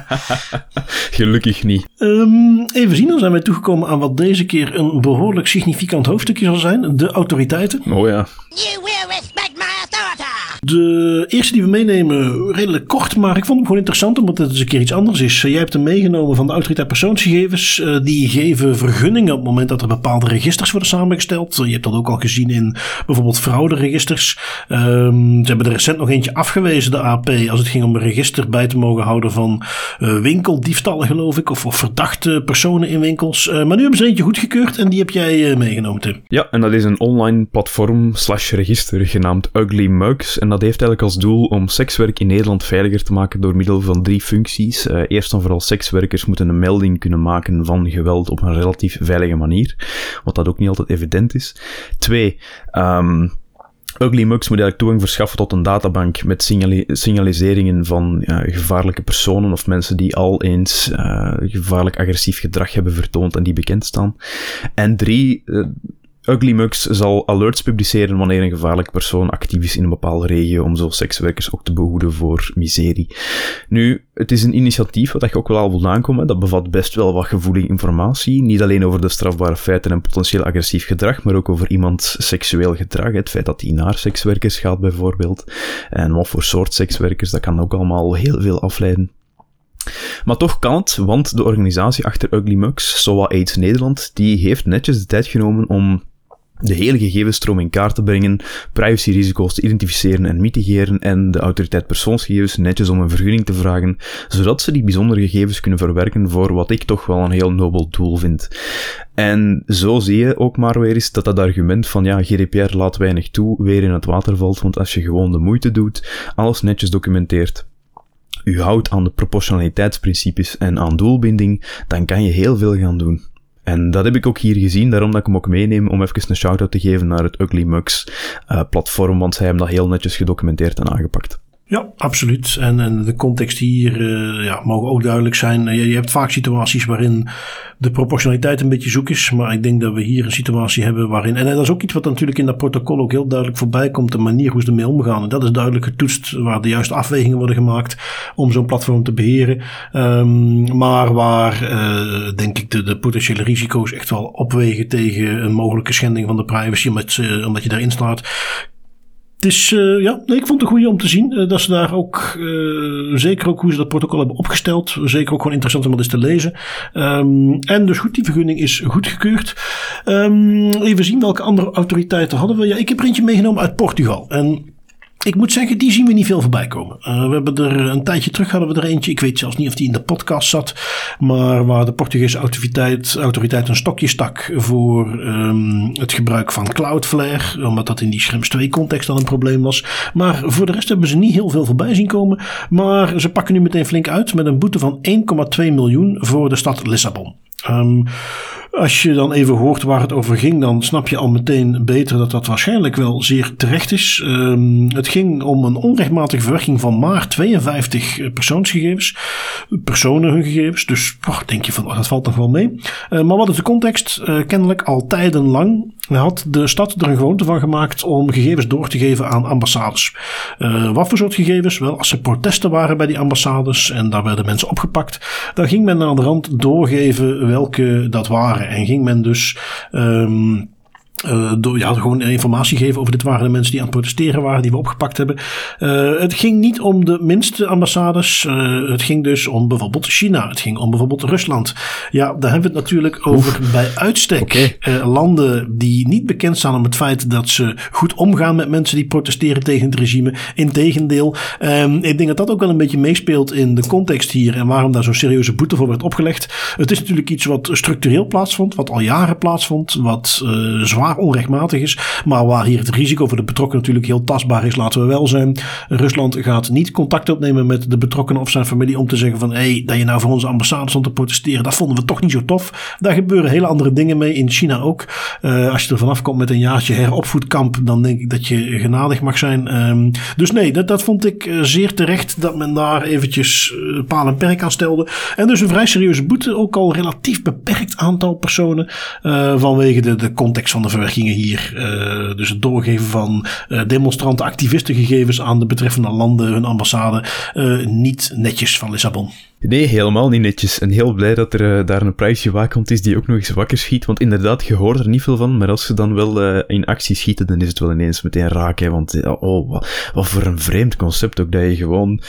[laughs] Gelukkig niet. Um, even zien, dan zijn wij toegekomen aan wat deze keer een behoorlijk significant hoofdstukje zal zijn. De autoriteiten. Oh ja. You will respect my authority. De eerste die we meenemen, redelijk kort, maar ik vond hem gewoon interessant omdat het eens een keer iets anders is. Jij hebt hem meegenomen van de autoriteit persoonsgegevens. Uh, die geven vergunningen op het moment dat er bepaalde registers worden samengesteld. Je hebt dat ook al gezien in bijvoorbeeld frauderegisters. Um, ze hebben er recent nog eentje afgewezen, de AP, als het ging om een register bij te mogen houden van uh, winkeldiefstallen, geloof ik. Of, verdachte personen in winkels. Maar nu hebben ze eentje goedgekeurd en die heb jij meegenomen, Tim. Ja, en dat is een online platform slash register genaamd Ugly Mugs. En dat heeft eigenlijk als doel om sekswerk in Nederland veiliger te maken door middel van drie functies. Uh, eerst en vooral sekswerkers moeten een melding kunnen maken van geweld op een relatief veilige manier, wat dat ook niet altijd evident is. Twee, um, Ugly Mugs moet eigenlijk toegang verschaffen tot een databank met signali signaliseringen van gevaarlijke personen of mensen die al eens uh, gevaarlijk agressief gedrag hebben vertoond en die bekend staan. En drie, uh, Ugly Mugs zal alerts publiceren wanneer een gevaarlijk persoon actief is in een bepaalde regio om zo sekswerkers ook te behoeden voor miserie. Nu, het is een initiatief wat je ook wel al voldaan komt. Dat bevat best wel wat gevoelige informatie. Niet alleen over de strafbare feiten en potentieel agressief gedrag, maar ook over iemands seksueel gedrag. Het feit dat hij naar sekswerkers gaat bijvoorbeeld. En wat voor soort sekswerkers, dat kan ook allemaal heel veel afleiden. Maar toch kan het, want de organisatie achter Ugly Mugs, SOA AIDS Nederland, die heeft netjes de tijd genomen om de hele gegevensstroom in kaart te brengen, privacyrisico's te identificeren en mitigeren en de autoriteit persoonsgegevens netjes om een vergunning te vragen, zodat ze die bijzondere gegevens kunnen verwerken voor wat ik toch wel een heel nobel doel vind. En zo zie je ook maar weer eens dat dat argument van ja, GDPR laat weinig toe, weer in het water valt, want als je gewoon de moeite doet, alles netjes documenteert, u houdt aan de proportionaliteitsprincipes en aan doelbinding, dan kan je heel veel gaan doen. En dat heb ik ook hier gezien, daarom dat ik hem ook meeneem om even een shout-out te geven naar het Ugly Mugs uh, platform, want zij hebben dat heel netjes gedocumenteerd en aangepakt. Ja, absoluut. En, en de context hier uh, ja, mogen ook duidelijk zijn. Je, je, hebt vaak situaties waarin de proportionaliteit een beetje zoek is. Maar ik denk dat we hier een situatie hebben waarin. En dat is ook iets wat natuurlijk in dat protocol ook heel duidelijk voorbij komt. De manier hoe ze ermee omgaan. En dat is duidelijk getoetst waar de juiste afwegingen worden gemaakt om zo'n platform te beheren. Um, maar waar uh, denk ik de, de potentiële risico's echt wel opwegen tegen een mogelijke schending van de privacy. Omdat, omdat je daarin staat is, uh, ja, ik vond het een goede om te zien. Uh, dat ze daar ook, uh, zeker ook hoe ze dat protocol hebben opgesteld. Zeker ook gewoon interessant om dat eens te lezen. Um, en dus goed, die vergunning is goedgekeurd. Um, even zien welke andere autoriteiten hadden we. Ja, ik heb er eentje meegenomen uit Portugal. En ik moet zeggen, die zien we niet veel voorbij komen. Uh, we hebben er een tijdje terug hadden we er eentje. Ik weet zelfs niet of die in de podcast zat. Maar waar de Portugese autoriteit, een stokje stak voor um, het gebruik van Cloudflare. Omdat dat in die Schrems 2 context al een probleem was. Maar voor de rest hebben ze niet heel veel voorbij zien komen. Maar ze pakken nu meteen flink uit met een boete van 1,2 miljoen voor de stad Lissabon. Um, als je dan even hoort waar het over ging, dan snap je al meteen beter dat dat waarschijnlijk wel zeer terecht is. Um, het ging om een onrechtmatige verwerking van maar 52 persoonsgegevens, personen hun gegevens. Dus denk je van, oh, dat valt nog wel mee. Uh, maar wat is de context? Uh, kennelijk al tijdenlang had de stad er een gewoonte van gemaakt om gegevens door te geven aan ambassades. Uh, wat voor soort gegevens? Wel, als er protesten waren bij die ambassades en daar werden mensen opgepakt, dan ging men aan de rand doorgeven welke dat waren. En ging men dus um, uh, door, ja, gewoon informatie geven over dit waren de mensen die aan het protesteren waren, die we opgepakt hebben. Uh, het ging niet om de minste ambassades. Uh, het ging dus om bijvoorbeeld China. Het ging om bijvoorbeeld Rusland. Ja, daar hebben we het natuurlijk over bij uitstek. Okay. landen die niet bekend staan om het feit dat ze goed omgaan met mensen die protesteren tegen het regime. Integendeel, um, ik denk dat dat ook wel een beetje meespeelt in de context hier en waarom daar zo'n serieuze boete voor werd opgelegd. Het is natuurlijk iets wat structureel plaatsvond, wat al jaren plaatsvond, wat zwaar onrechtmatig is. Maar waar hier het risico voor de betrokkenen natuurlijk heel tastbaar is, laten we wel zijn. Rusland gaat niet contact opnemen met de betrokkenen of zijn familie om te zeggen van hé, hey, dat je nou voor onze ambassade stond te protesteren, dat vonden we toch niet zo tof. Daar gebeuren hele andere dingen mee, in China ook. Uh, als je er vanaf komt met een jaartje heropvoedkamp, dan denk ik dat je genadig mag zijn. Um, dus nee, dat, dat vond ik uh, zeer terecht dat men daar eventjes uh, paal en perk aan stelde. En dus een vrij serieuze boete, ook al relatief beperkt aantal personen vanwege de, de context van de verwerkingen hier. Uh, dus het doorgeven van uh, demonstranten, activistengegevens aan de betreffende landen, hun ambassade. Uh, niet netjes van Lissabon. Nee, helemaal niet netjes. En heel blij dat er daar een privacywaakhond is die ook nog eens wakker schiet. Want inderdaad, je hoort er niet veel van. Maar als ze dan wel in actie schieten, dan is het wel ineens meteen raak. Hè? Want oh, wat, wat voor een vreemd concept ook dat je gewoon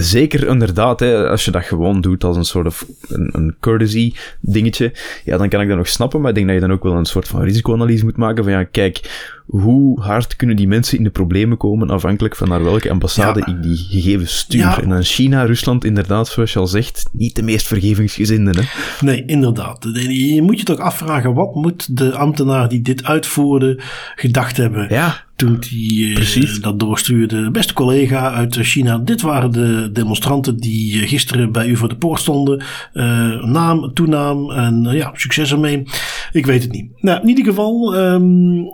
Zeker inderdaad, hè, als je dat gewoon doet als een soort van een, een, courtesy dingetje, ja, dan kan ik dat nog snappen, maar ik denk dat je dan ook wel een soort van risicoanalyse moet maken van ja, kijk, hoe hard kunnen die mensen in de problemen komen afhankelijk van naar welke ambassade ik die gegevens stuur. Ja. En dan China, Rusland, inderdaad, zoals je al zegt, niet de meest vergevingsgezinden. Hè? Nee, inderdaad. Je moet je toch afvragen, wat moet de ambtenaar die dit uitvoerde gedacht hebben? Ja toen hij uh, dat doorstuurde. Beste collega uit China, dit waren de demonstranten die eh, gisteren bij u voor de poort stonden. Uh, naam, toenaam en ja, succes ermee. Ik weet het niet. Nou, in ieder geval, um,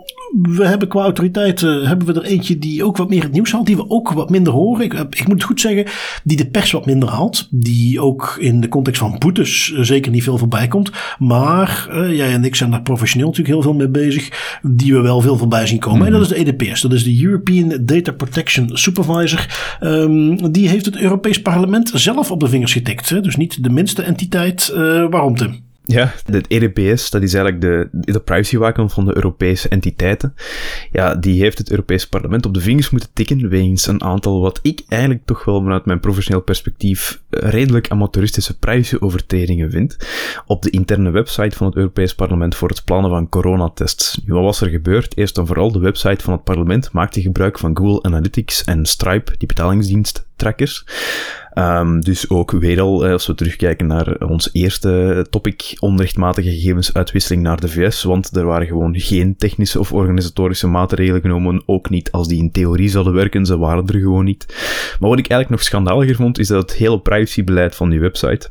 we hebben qua autoriteiten hebben we er eentje die ook wat meer het nieuws haalt. Die we ook wat minder horen. Ik, ik moet het goed zeggen, die de pers wat minder haalt. Die ook in de context van boetes zeker niet veel voorbij komt. Maar jij en ik zijn daar professioneel natuurlijk heel veel mee bezig. Die we wel veel voorbij zien komen. Mm. En dat is de EDP EDPS, dat is de European Data Protection Supervisor. Um, die heeft het Europees Parlement zelf op de vingers getikt. Hè? Dus niet de minste entiteit. Waarom, Tim? Ja, het EDPS, dat is eigenlijk de, de privacywaakhond van de Europese entiteiten. Ja, die heeft het Europees Parlement op de vingers moeten tikken wegens een aantal, wat ik eigenlijk toch wel vanuit mijn professioneel perspectief redelijk amateuristische privacyovertredingen vind. Op de interne website van het Europees Parlement voor het plannen van coronatests. Nu, wat was er gebeurd? Eerst en vooral de website van het parlement maakte gebruik van Google Analytics en Stripe, die betalingsdienst trackers. Um, dus ook weer al, als we terugkijken naar ons eerste topic, onrechtmatige gegevensuitwisseling naar de VS, want er waren gewoon geen technische of organisatorische maatregelen genomen, ook niet als die in theorie zouden werken, ze waren er gewoon niet. Maar wat ik eigenlijk nog schandaliger vond, is dat het hele privacybeleid van die website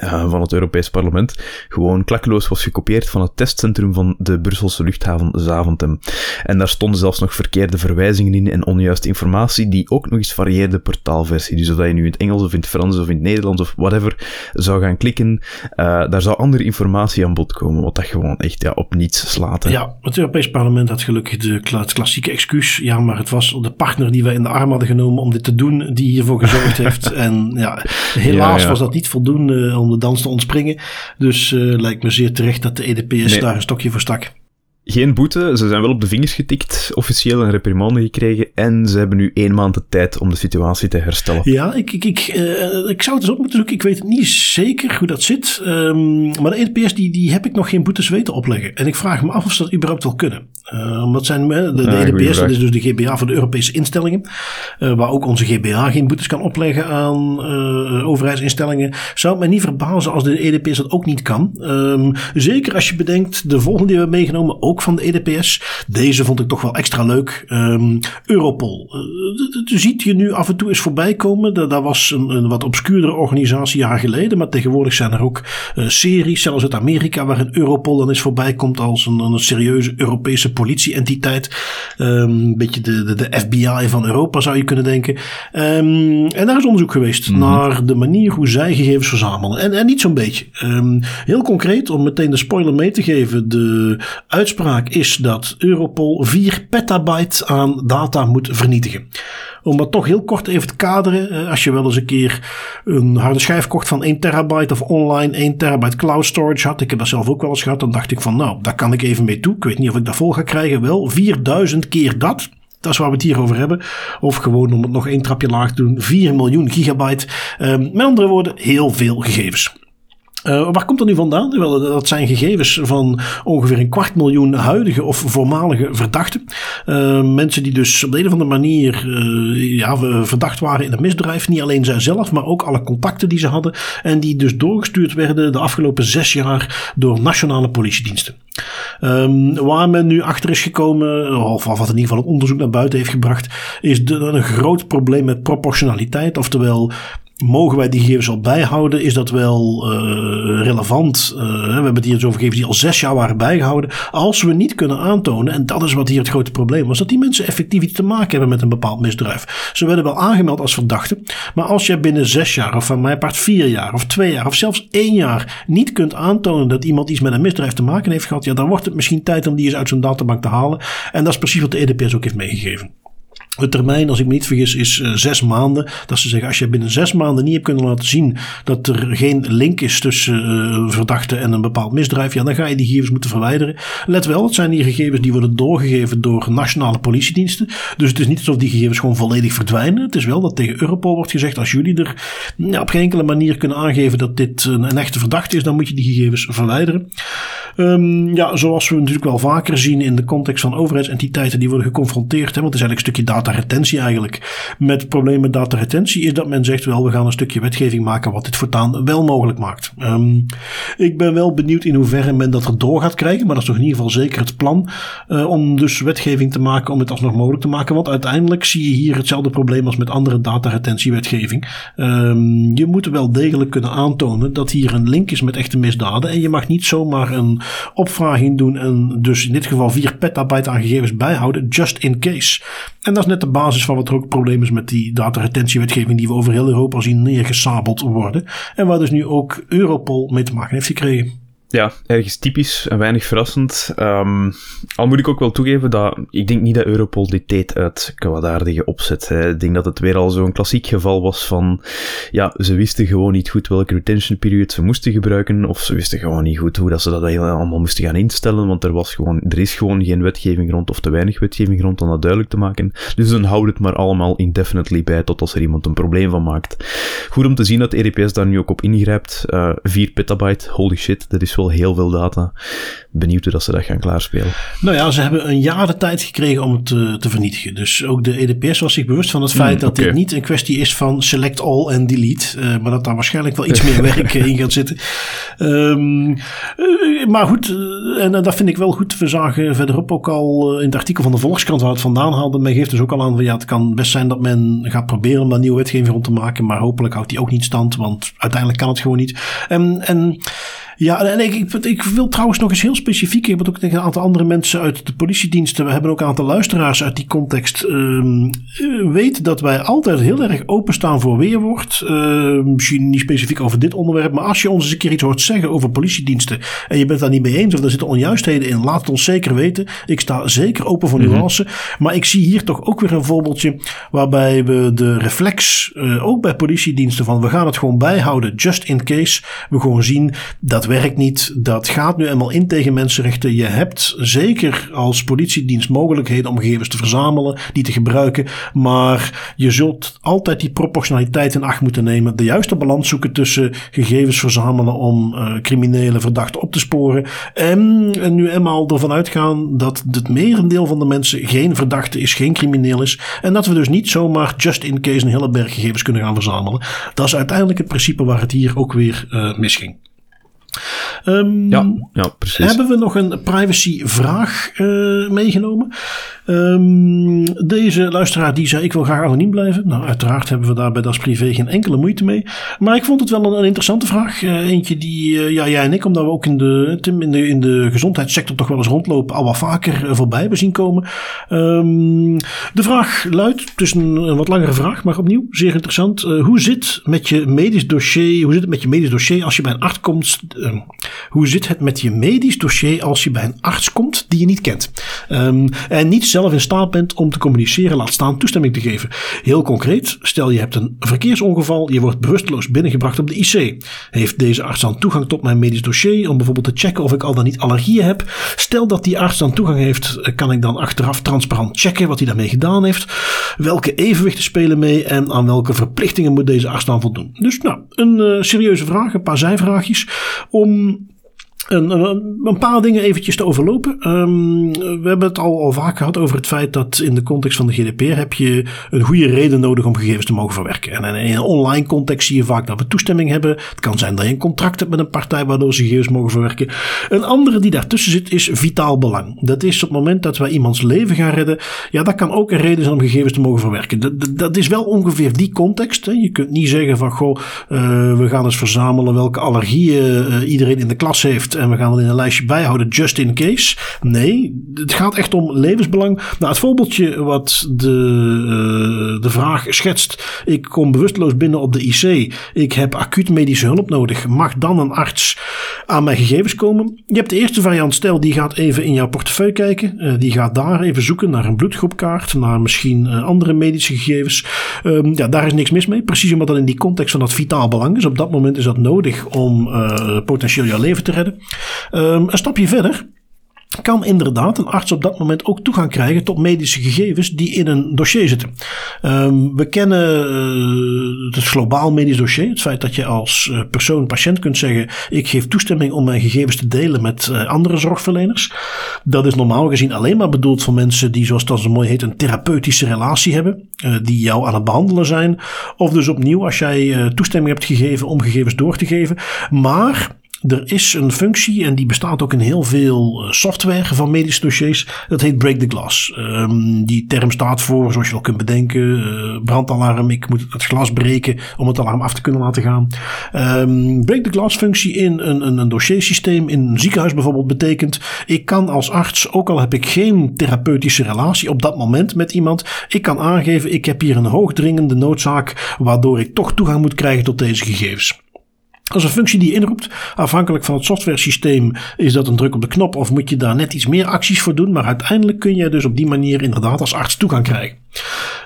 uh, van het Europees Parlement gewoon klakkeloos was gekopieerd van het testcentrum van de Brusselse luchthaven Zaventem. En daar stonden zelfs nog verkeerde verwijzingen in en onjuiste informatie die ook nog eens varieerde per taalversie. Dus of je nu in het Engels of in het Frans of in het Nederlands of whatever zou gaan klikken, uh, daar zou andere informatie aan bod komen, wat dat gewoon echt ja, op niets slaat. Hè. Ja, het Europees Parlement had gelukkig de het klassieke excuus. Ja, maar het was de partner die wij in de arm hadden genomen om dit te doen, die hiervoor gezorgd [laughs] heeft. En ja, helaas ja, ja. was dat niet voldoende om de dans te ontspringen. Dus uh, lijkt me zeer terecht dat de EDPS nee. daar een stokje voor stak. Geen boete. Ze zijn wel op de vingers getikt, officieel een reprimande gekregen. En ze hebben nu één maand de tijd om de situatie te herstellen. Ja, ik, ik, ik, uh, ik zou het eens op moeten zoeken. Ik weet niet zeker hoe dat zit. Um, maar de EDPS die, die heb ik nog geen boetes weten opleggen. En ik vraag me af of ze dat überhaupt wel kunnen. Uh, omdat zijn de, de ja, EDPS, dat is dus de GBA voor de Europese instellingen. Uh, waar ook onze GBA geen boetes kan opleggen aan overheidsinstellingen. Zou het mij niet verbazen als de EDPS dat ook niet kan. Um, zeker als je bedenkt, de volgende die we hebben meegenomen, ook van de EDPS. Deze vond ik toch wel extra leuk. Um, Europol. Uh, ziet je nu af en toe eens voorbij komen. Dat was een, een wat obscuurdere organisatie jaar geleden. Maar tegenwoordig zijn er ook uh, series, zelfs uit Amerika, waarin Europol dan eens voorbij komt als een, een serieuze Europese politieentiteit. Um, een beetje de, de, de, FBI van Europa zou je kunnen denken. Um, en daar is onderzoek geweest mm -hmm. naar de manier hoe zij gegevens verzamelen. En, en niet zo'n beetje. Heel concreet, om meteen de spoiler mee te geven. De uitspraak is dat Europol 4 petabyte aan data moet vernietigen. Om dat toch heel kort even te kaderen. Als je wel eens een keer een harde schijf kocht van 1 terabyte of online 1 terabyte cloud storage had. Ik heb dat zelf ook wel eens gehad. Dan dacht ik van nou, daar kan ik even mee toe. Ik weet niet of ik dat vol ga krijgen. Wel, 4000 keer dat. Dat is waar we het hier over hebben. Of gewoon om het nog één trapje laag te doen. 4 miljoen gigabyte. Um, met andere woorden, heel veel gegevens. Uh, waar komt dat nu vandaan? Wel, dat zijn gegevens van ongeveer een kwart miljoen huidige of voormalige verdachten. Uh, mensen die dus op de een of andere manier uh, ja, verdacht waren in een misdrijf. Niet alleen zijzelf, maar ook alle contacten die ze hadden. En die dus doorgestuurd werden de afgelopen zes jaar door nationale politiediensten. Um, waar men nu achter is gekomen, of wat in ieder geval het onderzoek naar buiten heeft gebracht, is een groot probleem met proportionaliteit. Oftewel, Mogen wij die gegevens al bijhouden? Is dat wel uh, relevant? Uh, we hebben het hier dus over gegevens die al zes jaar waren bijgehouden. Als we niet kunnen aantonen, en dat is wat hier het grote probleem was, dat die mensen effectief iets te maken hebben met een bepaald misdrijf. Ze werden wel aangemeld als verdachten, maar als je binnen zes jaar, of van mijn part vier jaar, of twee jaar, of zelfs één jaar niet kunt aantonen dat iemand iets met een misdrijf te maken heeft gehad, ja, dan wordt het misschien tijd om die eens uit zo'n databank te halen. En dat is precies wat de EDPS ook heeft meegegeven. De termijn, als ik me niet vergis, is uh, zes maanden. Dat ze zeggen, als je binnen zes maanden niet hebt kunnen laten zien dat er geen link is tussen uh, verdachte en een bepaald misdrijf, ja, dan ga je die gegevens moeten verwijderen. Let wel, het zijn die gegevens die worden doorgegeven door nationale politiediensten. Dus het is niet alsof die gegevens gewoon volledig verdwijnen. Het is wel dat tegen Europol wordt gezegd, als jullie er ja, op geen enkele manier kunnen aangeven dat dit een, echte verdachte is, dan moet je die gegevens verwijderen. Um, ja, zoals we natuurlijk wel vaker zien in de context van overheidsentiteiten die worden geconfronteerd, hè, want het is eigenlijk een stukje data dataretentie eigenlijk. Met het probleem met dataretentie is dat men zegt wel we gaan een stukje wetgeving maken wat dit voortaan wel mogelijk maakt. Um, ik ben wel benieuwd in hoeverre men dat er door gaat krijgen, maar dat is toch in ieder geval zeker het plan uh, om dus wetgeving te maken om het alsnog mogelijk te maken. Want uiteindelijk zie je hier hetzelfde probleem als met andere dataretentiewetgeving. Um, je moet wel degelijk kunnen aantonen dat hier een link is met echte misdaden en je mag niet zomaar een opvraging doen en dus in dit geval 4 petabyte aan gegevens bijhouden, just in case. En dat is net de basis van wat er ook probleem is met die dataretentiewetgeving die we over heel Europa zien neergesabeld worden. En waar dus nu ook Europol mee te maken heeft gekregen ja, ergens typisch en weinig verrassend. Um, al moet ik ook wel toegeven dat ik denk niet dat Europol dit deed uit kwaadaardige opzet. Hè. Ik denk dat het weer al zo'n klassiek geval was van, ja, ze wisten gewoon niet goed welke retention period ze moesten gebruiken, of ze wisten gewoon niet goed hoe dat ze dat allemaal moesten gaan instellen, want er was gewoon, er is gewoon geen wetgeving rond, of te weinig wetgeving rond om dat duidelijk te maken. Dus dan houd het maar allemaal indefinitely bij, tot als er iemand een probleem van maakt. Goed om te zien dat de EDPS daar nu ook op ingrijpt. Uh, 4 petabyte, holy shit, dat is wel heel veel data. Benieuwd hoe dat ze dat gaan klaarspelen. Nou ja, ze hebben een jaar de tijd gekregen om het te, te vernietigen. Dus ook de EDPS was zich bewust van het feit mm, dat okay. dit niet een kwestie is van select all en delete. Uh, maar dat daar waarschijnlijk wel iets meer [laughs] werk in gaat zitten. Um, uh, maar goed, en dat vind ik wel goed. We zagen verderop ook al in het artikel van de Volkskrant waar het vandaan haalde. Men geeft dus ook al aan van ja, het kan best zijn dat men gaat proberen om een nieuwe wetgeving rond te maken. Maar hopelijk houdt die ook niet stand, want uiteindelijk kan het gewoon niet. En, en ja, en ik, ik, ik, wil trouwens nog eens heel specifiek. Ik heb ook tegen een aantal andere mensen uit de politiediensten. We hebben ook een aantal luisteraars uit die context. Uh, weet dat wij altijd heel erg openstaan voor weerwoord. Uh, misschien niet specifiek over dit onderwerp. Maar als je ons eens een keer iets hoort zeggen over politiediensten. En je bent daar niet mee eens. Of er zitten onjuistheden in. Laat het ons zeker weten. Ik sta zeker open voor nuance. Mm -hmm. Maar ik zie hier toch ook weer een voorbeeldje. Waarbij we de reflex uh, ook bij politiediensten politiediensten van we gaan het gewoon bijhouden, just in case we gewoon zien dat werkt niet, dat gaat nu eenmaal in tegen mensenrechten. Je hebt zeker als politiedienst mogelijkheden om gegevens te verzamelen, die te gebruiken, maar je zult altijd die proportionaliteit in acht moeten nemen, de juiste balans zoeken tussen gegevens verzamelen om uh, criminele verdachten op te sporen en, en nu eenmaal ervan uitgaan dat het merendeel van de mensen geen verdachte is, geen crimineel is en dat we dus niet zomaar just in case een hele berg gegevens kunnen gaan verzamelen. Dat is uiteindelijk het principe waar het hier ook weer uh, misging. Um, ja, ja, precies. Hebben we nog een privacy-vraag uh, meegenomen? Um, deze luisteraar die zei: Ik wil graag anoniem blijven. Nou, uiteraard hebben we daar bij Das Privé geen enkele moeite mee. Maar ik vond het wel een, interessante vraag. Uh, eentje die uh, ja, jij en ik, omdat we ook in de, in, de, in de gezondheidssector toch wel eens rondlopen, al wat vaker voorbij hebben zien komen. Um, de vraag luidt: Het is een, wat langere vraag, maar opnieuw zeer interessant. hoe zit met je medisch dossier? Hoe zit het met je medisch dossier als je bij een arts komt? hoe zit het met je medisch dossier als je bij een arts komt die je niet kent? En niet zelf in staat bent om te communiceren, laat staan toestemming te geven. Heel concreet, stel je hebt een verkeersongeval, je wordt bewusteloos binnengebracht op de IC. Heeft deze arts dan toegang tot mijn medisch dossier om bijvoorbeeld te checken of ik al dan niet allergieën heb? Stel dat die arts dan toegang heeft, kan ik dan achteraf transparant checken wat hij daarmee gedaan heeft? Welke evenwichten spelen mee en aan welke verplichtingen moet deze arts dan voldoen? Dus nou, een uh, serieuze vraag, een paar zijvraagjes om een, een, paar dingen eventjes te overlopen. Um, we hebben het al, al vaak gehad over het feit dat in de context van de GDPR heb je een goede reden nodig om gegevens te mogen verwerken. En in een online context zie je vaak dat we toestemming hebben. Het kan zijn dat je een contract hebt met een partij waardoor ze gegevens mogen verwerken. Een andere die daartussen zit is vitaal belang. Dat is op het moment dat wij iemands leven gaan redden. Ja, dat kan ook een reden zijn om gegevens te mogen verwerken. Dat, dat, is wel ongeveer die context. Hè. Je kunt niet zeggen van goh, uh, we gaan eens verzamelen welke allergieën uh, iedereen in de klas heeft en we gaan er in een lijstje bijhouden just in case. Nee, het gaat echt om levensbelang. Nou, het voorbeeldje wat de, uh, de vraag schetst. Ik kom bewusteloos binnen op de IC. Ik heb acuut medische hulp nodig. Mag dan een arts aan mijn gegevens komen? Je hebt de eerste variant. Stel, die gaat even in jouw portefeuille kijken. Uh, die gaat daar even zoeken naar een bloedgroepkaart. Naar misschien uh, andere medische gegevens. Um, ja, daar is niks mis mee. Precies omdat dat in die context van dat vitaal belang is. Op dat moment is dat nodig om potentieel jouw leven te redden. Um, een stapje verder kan inderdaad een arts op dat moment ook toegang krijgen tot medische gegevens die in een dossier zitten. Um, we kennen uh, het globaal medisch dossier. Het feit dat je als uh, persoon, patiënt kunt zeggen: Ik geef toestemming om mijn gegevens te delen met uh, andere zorgverleners. Dat is normaal gezien alleen maar bedoeld voor mensen die, zoals dat zo mooi heet, een therapeutische relatie hebben. die jou aan het behandelen zijn. Of dus opnieuw als jij toestemming hebt gegeven om gegevens door te geven. Maar er is een functie en die bestaat ook in heel veel eh, software van medische dossiers. Dat heet Break the Glass. Um, die term staat voor, zoals je wel kunt bedenken, uh, brandalarm. Ik moet het glas breken om het alarm af te kunnen laten gaan. Um, break the Glass functie in een, een, een dossiersysteem in een ziekenhuis bijvoorbeeld betekent. Ik kan als arts, ook al heb ik geen therapeutische relatie op dat moment met iemand. Ik kan aangeven, ik heb hier een hoogdringende noodzaak waardoor ik toch toegang moet krijgen tot deze gegevens. Als een functie die je inroept, afhankelijk van het software systeem, is dat een druk op de knop of moet je daar net iets meer acties voor doen. Maar uiteindelijk kun je dus op die manier inderdaad als arts toegang krijgen.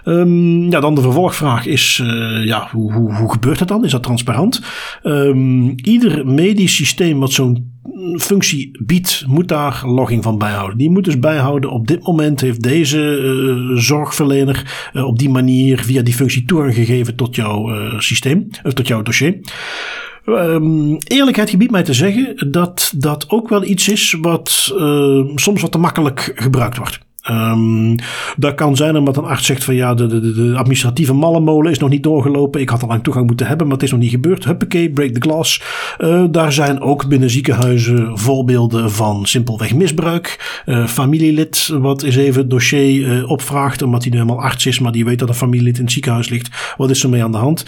Um, ja, dan de vervolgvraag is, uh, ja, hoe, hoe, gebeurt dat dan? Is dat transparant? Um, ieder medisch systeem wat zo'n functie biedt, moet daar logging van bijhouden. Die moet dus bijhouden. Op dit moment heeft deze uh, zorgverlener uh, op die manier via die functie toegang gegeven tot jouw systeem, of tot jouw dossier. Um, eerlijkheid gebiedt mij te zeggen dat dat ook wel iets is wat uh, soms wat te makkelijk gebruikt wordt. Um, dat kan zijn omdat een arts zegt van ja, de, de, de administratieve mallenmolen is nog niet doorgelopen. Ik had al lang toegang moeten hebben, maar het is nog niet gebeurd. Huppakee, break the glass. Uh, daar zijn ook binnen ziekenhuizen voorbeelden van simpelweg misbruik. Uh, familielid wat eens even het dossier uh, opvraagt, omdat hij nu helemaal arts is, maar die weet dat een familielid in het ziekenhuis ligt. Wat is er mee aan de hand?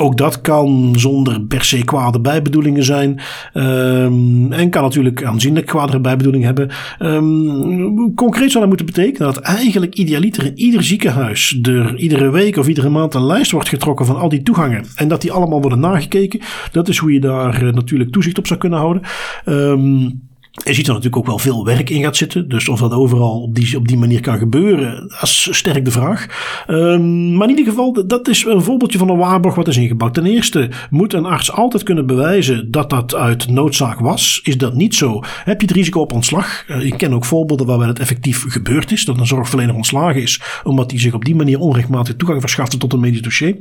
Ook dat kan zonder per se kwade bijbedoelingen zijn. Um, en kan natuurlijk aanzienlijk kwadere bijbedoelingen hebben. Um, concreet zou dat moeten betekenen dat eigenlijk idealiter in ieder ziekenhuis er iedere week of iedere maand een lijst wordt getrokken van al die toegangen. En dat die allemaal worden nagekeken. Dat is hoe je daar uh, natuurlijk toezicht op zou kunnen houden. Um, Je ziet er natuurlijk ook wel veel werk in gaat zitten. Dus of dat overal op die, op die manier kan gebeuren, dat is sterk de vraag. Um, maar in ieder geval, dat is een voorbeeldje van een waarborg wat is ingebouwd. Ten eerste moet een arts altijd kunnen bewijzen dat dat uit noodzaak was. Is dat niet zo, heb je het risico op ontslag. Uh, ik ken ook voorbeelden waarbij het effectief gebeurd is. Dat een zorgverlener ontslagen is, omdat hij zich op die manier onrechtmatig toegang verschafte tot een medisch dossier.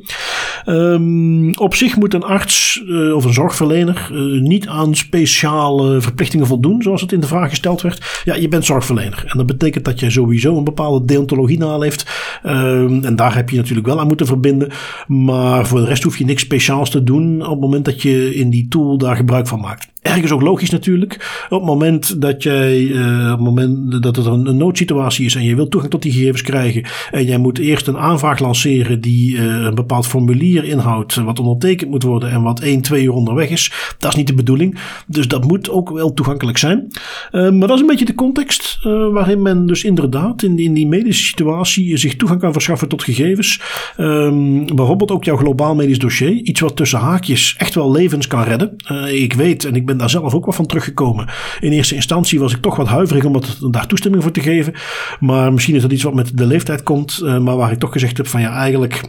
Um, op zich moet een arts uh, of een zorgverlener uh, niet aan speciale verplichtingen voldoen zoals het in de vraag gesteld werd. Ja, je bent zorgverlener. En dat betekent dat je sowieso een bepaalde deontologie naleeft. Um, en daar heb je natuurlijk wel aan moeten verbinden. Maar voor de rest hoef je niks speciaals te doen op het moment dat je in die tool daar gebruik van maakt ergens ook logisch natuurlijk. Op het moment dat jij, uh, op het moment dat het een, noodsituatie is en je wilt toegang tot die gegevens krijgen. En jij moet eerst een aanvraag lanceren die uh, een bepaald formulier inhoudt. Wat ondertekend moet worden en wat 1, 2 uur onderweg is. Dat is niet de bedoeling. Dus dat moet ook wel toegankelijk zijn. Uh, maar dat is een beetje de context waarin men dus inderdaad in, in die medische situatie zich toegang kan verschaffen tot gegevens. Um, bijvoorbeeld ook jouw globaal medisch dossier. Iets wat tussen haakjes echt wel levens kan redden. ik weet en ik ben daar zelf ook wat van teruggekomen. In eerste instantie was ik toch wat huiverig om daar toestemming voor te geven. Maar misschien is dat iets wat met de leeftijd komt. Uh, maar waar ik toch gezegd heb van ja, eigenlijk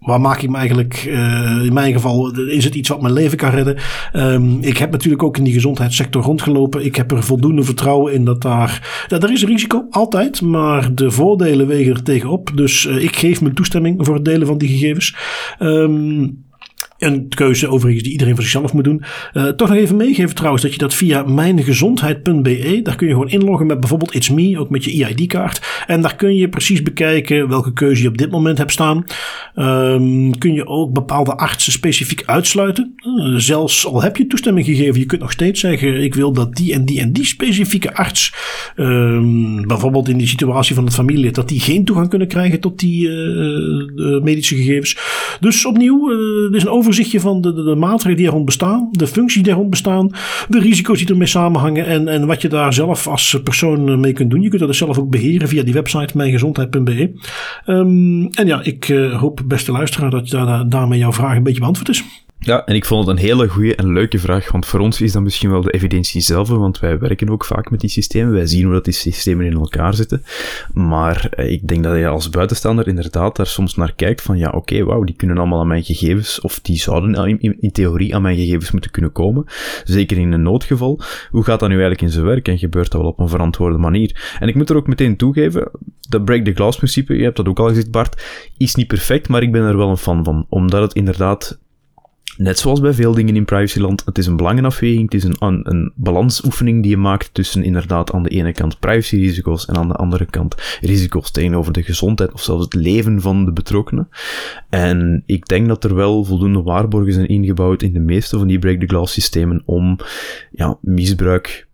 waar maak ik me eigenlijk, uh, in mijn geval is het iets wat mijn leven kan redden. Um, ik heb natuurlijk ook in die gezondheidssector rondgelopen. Ik heb er voldoende vertrouwen in dat daar, ja, er is risico, altijd, maar de voordelen wegen er tegenop. Dus uh, ik geef mijn toestemming voor het delen van die gegevens. Um, een keuze overigens die iedereen voor zichzelf moet doen. Uh, toch nog even meegeven trouwens dat je dat via mijngezondheid.be, daar kun je gewoon inloggen met bijvoorbeeld It's Me, ook met je EID-kaart. En daar kun je precies bekijken welke keuze je op dit moment hebt staan. Um, kun je ook bepaalde artsen specifiek uitsluiten. Uh, zelfs al heb je toestemming gegeven, je kunt nog steeds zeggen ik wil dat die en die en die specifieke arts, um, bijvoorbeeld in die situatie van het familielid, dat die geen toegang kunnen krijgen tot die uh, medische gegevens. Dus opnieuw, het is een over overzichtje van de, de, maatregelen die er rond bestaan, de functies die er rond bestaan, de risico's die ermee samenhangen en, en wat je daar zelf als persoon mee kunt doen. Je kunt dat dus zelf ook beheren via die website mijngezondheid.be. Um, en ja, ik uh, hoop, beste luisteraar, dat daar, daarmee jouw vraag een beetje beantwoord is. Ja, en ik vond het een hele goede en leuke vraag, want voor ons is dat misschien wel de evidentie zelf, want wij werken ook vaak met die systemen, wij zien hoe dat die systemen in elkaar zitten, maar eh, ik denk dat je als buitenstaander inderdaad daar soms naar kijkt van, ja, oké, wauw, die kunnen allemaal aan mijn gegevens, of die zouden in, in, in, theorie aan mijn gegevens moeten kunnen komen, zeker in een noodgeval. Hoe gaat dat nu eigenlijk in zijn werk en gebeurt dat wel op een verantwoorde manier? En ik moet er ook meteen toegeven, dat break the glass principe, je hebt dat ook al gezegd Bart, is niet perfect, maar ik ben er wel een fan van, omdat het inderdaad net zoals bij veel dingen in privacyland, het is een belangenafweging, het is een, een, balansoefening die je maakt tussen inderdaad aan de ene kant privacyrisico's en aan de andere kant risico's tegenover de gezondheid of zelfs het leven van de betrokkenen. En ik denk dat er wel voldoende waarborgen zijn ingebouwd in de meeste van die break-the-glass systemen om ja, misbruik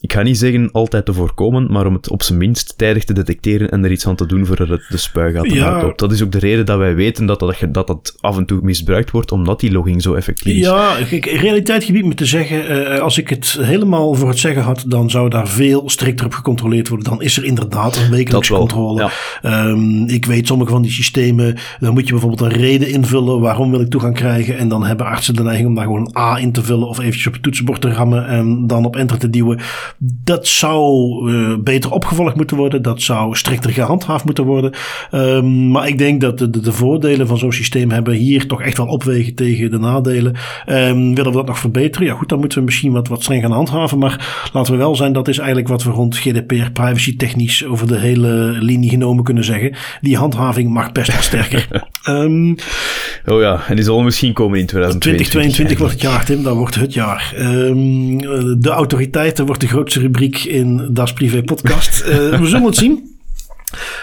ik ga niet zeggen altijd te voorkomen, maar om het op zijn minst tijdig te detecteren en er iets aan te doen voordat het de spuigaten ja. uitloopt. Dat is ook de reden dat wij weten dat dat, dat dat af en toe misbruikt wordt, omdat die logging zo effectief is. Ja, realiteit gebied me te zeggen, uh, als ik het helemaal voor het zeggen had, dan zou daar veel strikter op gecontroleerd worden. Dan is er inderdaad een wekelijkse controle. Ja. Um, ik weet sommige van die systemen, dan moet je bijvoorbeeld een reden invullen, waarom wil ik toegang krijgen, en dan hebben artsen de neiging om daar gewoon een A in te vullen of eventjes op het toetsenbord te rammen en dan op enter te duwen. Dat zou uh, beter opgevolgd moeten worden. Dat zou strikter gehandhaafd moeten worden. Um, maar ik denk dat de, de, de voordelen van zo'n systeem hebben hier toch echt wel opwegen tegen de nadelen. Um, willen we dat nog verbeteren? Ja goed, dan moeten we misschien wat, wat streng gaan handhaven. Maar laten we wel zijn, dat is eigenlijk wat we rond GDPR privacy technisch over de hele linie genomen kunnen zeggen. Die handhaving mag best wat sterker. um, [laughs] oh ja, en die zal misschien komen in 2022. 2022 wordt het jaar, Tim. Dat wordt het jaar. de autoriteiten wordt de grootste rubriek in Das Privé Podcast. Uh, we zullen het zien.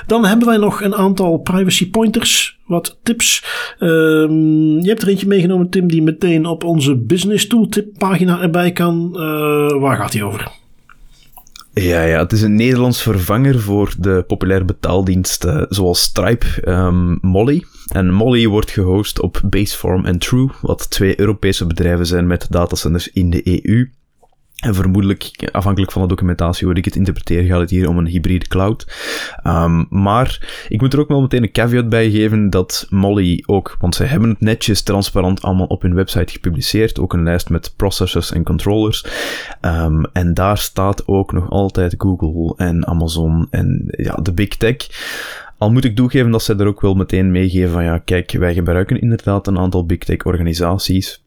Dan hebben wij nog een aantal privacy pointers, wat tips. Um, je hebt er eentje meegenomen, Tim, die meteen op onze business tooltip pagina erbij kan. Uh, waar gaat die over? Ja, ja, het is een Nederlands vervanger voor de populaire betaaldiensten zoals Stripe, um, Molly. En Molly wordt gehost op Baseform en True, wat twee Europese bedrijven zijn met datacenters in de EU. En vermoedelijk, afhankelijk van de documentatie hoe ik het interpreteer, gaat het hier om een hybride cloud. Um, maar ik moet er ook wel meteen een caveat bij geven dat Molly ook, want ze hebben het netjes transparant allemaal op hun website gepubliceerd, ook een lijst met processors en controllers. Um, en daar staat ook nog altijd Google en Amazon en ja, de big tech. Al moet ik toegeven dat ze er ook wel meteen meegeven van ja, kijk, wij gebruiken inderdaad een aantal big tech organisaties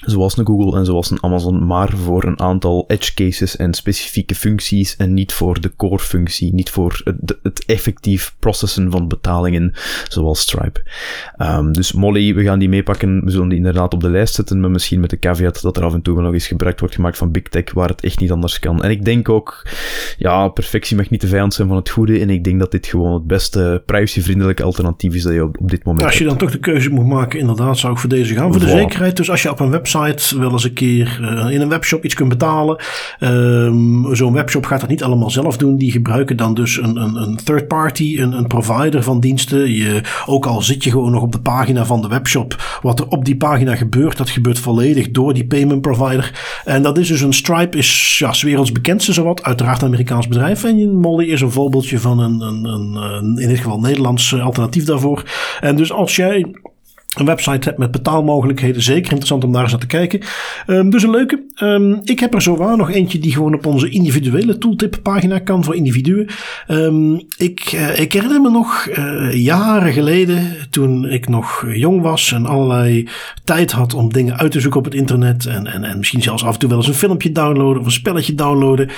zoals een Google en zoals een Amazon, maar voor een aantal edge cases en specifieke functies en niet voor de core functie, niet voor het, het effectief processen van betalingen, zoals Stripe. Um, dus Molly, we gaan die meepakken, we zullen die inderdaad op de lijst zetten, maar misschien met de caveat dat er af en toe wel nog eens gebruik wordt gemaakt van Big Tech, waar het echt niet anders kan. En ik denk ook, ja, perfectie mag niet de vijand zijn van het goede, en ik denk dat dit gewoon het beste privacyvriendelijke alternatief is dat je op, op dit moment Als je dan toch de keuze moet maken, inderdaad, zou ik voor deze gaan. Voor de zekerheid, dus als je op een website website wel eens een keer uh, in een webshop iets kunt betalen. Um, Zo'n webshop gaat dat niet allemaal zelf doen. Die gebruiken dan dus een, een, een third party, een, een provider van diensten. Je, ook al zit je gewoon nog op de pagina van de webshop. Wat er op die pagina gebeurt, dat gebeurt volledig door die payment provider. En dat is dus een Stripe, is ja, werelds bekendste zowat. Uiteraard een Amerikaans bedrijf. En Molly is een voorbeeldje van een, een, een, in dit geval Nederlands alternatief daarvoor. En dus als jij een website hebt met betaalmogelijkheden. Zeker interessant om daar eens naar te kijken. Um, dus een leuke. Um, ik heb er zo waar nog eentje die gewoon op onze individuele tooltip pagina kan voor individuen. Um, ik, uh, ik herinner me nog uh, jaren geleden toen ik nog jong was en allerlei tijd had om dingen uit te zoeken op het internet. En, en, en misschien zelfs af en toe wel eens een filmpje downloaden of een spelletje downloaden.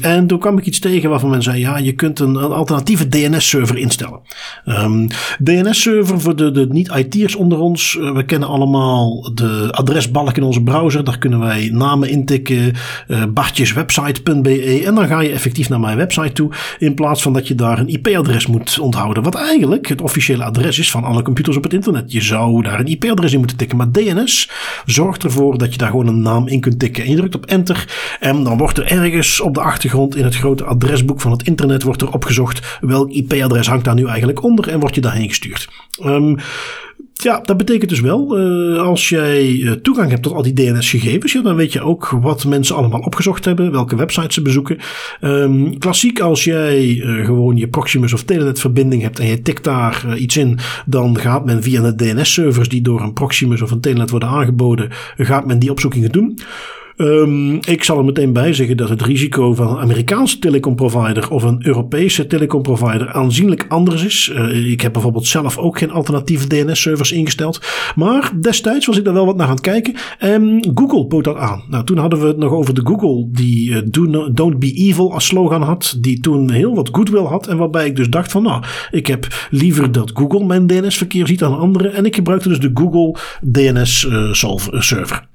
en toen kwam ik iets tegen waarvan men zei, ja, je kunt een, een alternatieve DNS-server instellen. DNS-server voor de, de niet IT'ers onder ons. Eh, we kennen allemaal de adresbalk in onze browser. Daar kunnen wij namen intikken. Uh, bartjeswebsite.be. En dan ga je effectief naar mijn website toe. In plaats van dat je daar een IP-adres moet onthouden. Wat eigenlijk het officiële adres is van alle computers op het internet. Je zou daar een IP-adres in moeten tikken. Maar DNS zorgt ervoor dat je daar gewoon een naam in kunt tikken. En je drukt op enter. En dan wordt er ergens op de achtergrond in het grote adresboek van het internet wordt er opgezocht. Welk IP-adres hangt daar nu eigenlijk onder. En wordt je daarheen gestuurd. Um, ja, dat betekent dus wel, uh, als jij uh, toegang hebt tot al die DNS-gegevens, ja, dan weet je ook wat mensen allemaal opgezocht hebben, welke websites ze bezoeken. Um, klassiek, als jij uh, gewoon je Proximus of Telenet-verbinding hebt en je tikt daar iets in, dan gaat men via de DNS-servers die door een Proximus of een Telenet worden aangeboden, gaat men die opzoekingen doen. Um, ik zal er meteen bij zeggen dat het risico van een Amerikaanse telecomprovider of een Europese telecomprovider aanzienlijk anders is. Uh, ik heb bijvoorbeeld zelf ook geen alternatieve DNS-servers ingesteld. Maar destijds was ik daar wel wat naar aan het kijken. En Google bood dat aan. Nou, toen hadden we het nog over de Google die do Don't Be Evil als slogan had. Die toen heel wat goodwill had. En waarbij ik dus dacht van nou, ik heb liever dat Google mijn DNS-verkeer ziet dan anderen. En ik gebruikte dus de Google DNS-server. Uh,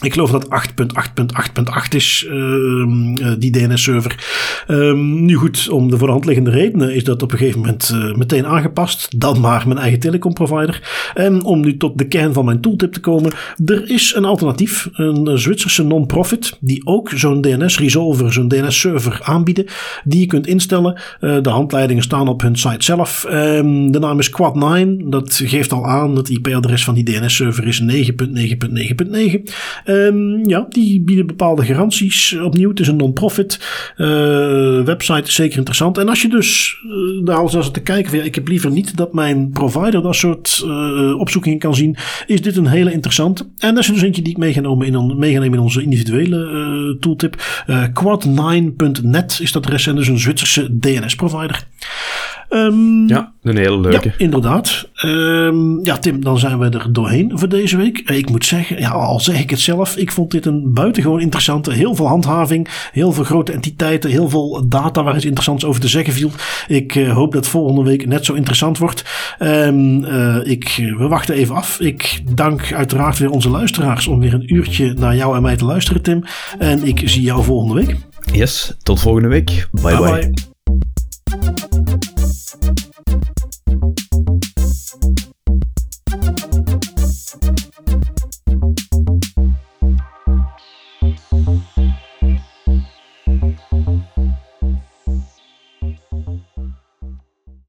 ik geloof dat 8.8.8.8 is, uh, die DNS-server. Um, nu goed, om de voor de hand liggende redenen is dat op een gegeven moment uh, meteen aangepast. Dan maar mijn eigen telecomprovider. En om nu tot de kern van mijn tooltip te komen. Er is een alternatief, een Zwitserse non-profit, die ook zo'n DNS-resolver, zo'n DNS-server aanbieden. Die je kunt instellen. De handleidingen staan op hun site zelf. Um, de naam is Quad9. Dat geeft al aan, het IP-adres van die DNS-server is 9.9.9.9. Um, ja, die bieden bepaalde garanties. Opnieuw, het is een non-profit. Uh, website is zeker interessant. En als je dus uh, daar als te kijken van ja, ik heb liever niet dat mijn provider dat soort uh, opzoekingen kan zien, is dit een hele interessante. En dat is dus eentje die ik meegenomen in, in onze individuele tooltip. Quad9.net is dat en dus een Zwitserse DNS-provider. Um, ja, een hele leuke. Ja, inderdaad. Um, ja, Tim, dan zijn we er doorheen voor deze week. Ik moet zeggen, ja, al zeg ik het zelf, ik vond dit een buitengewoon interessante. Heel veel handhaving, heel veel grote entiteiten, heel veel data waar iets interessants over te zeggen viel. Ik uh, hoop dat volgende week net zo interessant wordt. Um, uh, ik, we wachten even af. Ik dank uiteraard weer onze luisteraars om weer een uurtje naar jou en mij te luisteren, Tim. En ik zie jou volgende week. Yes, tot volgende week. bye. bye. bye.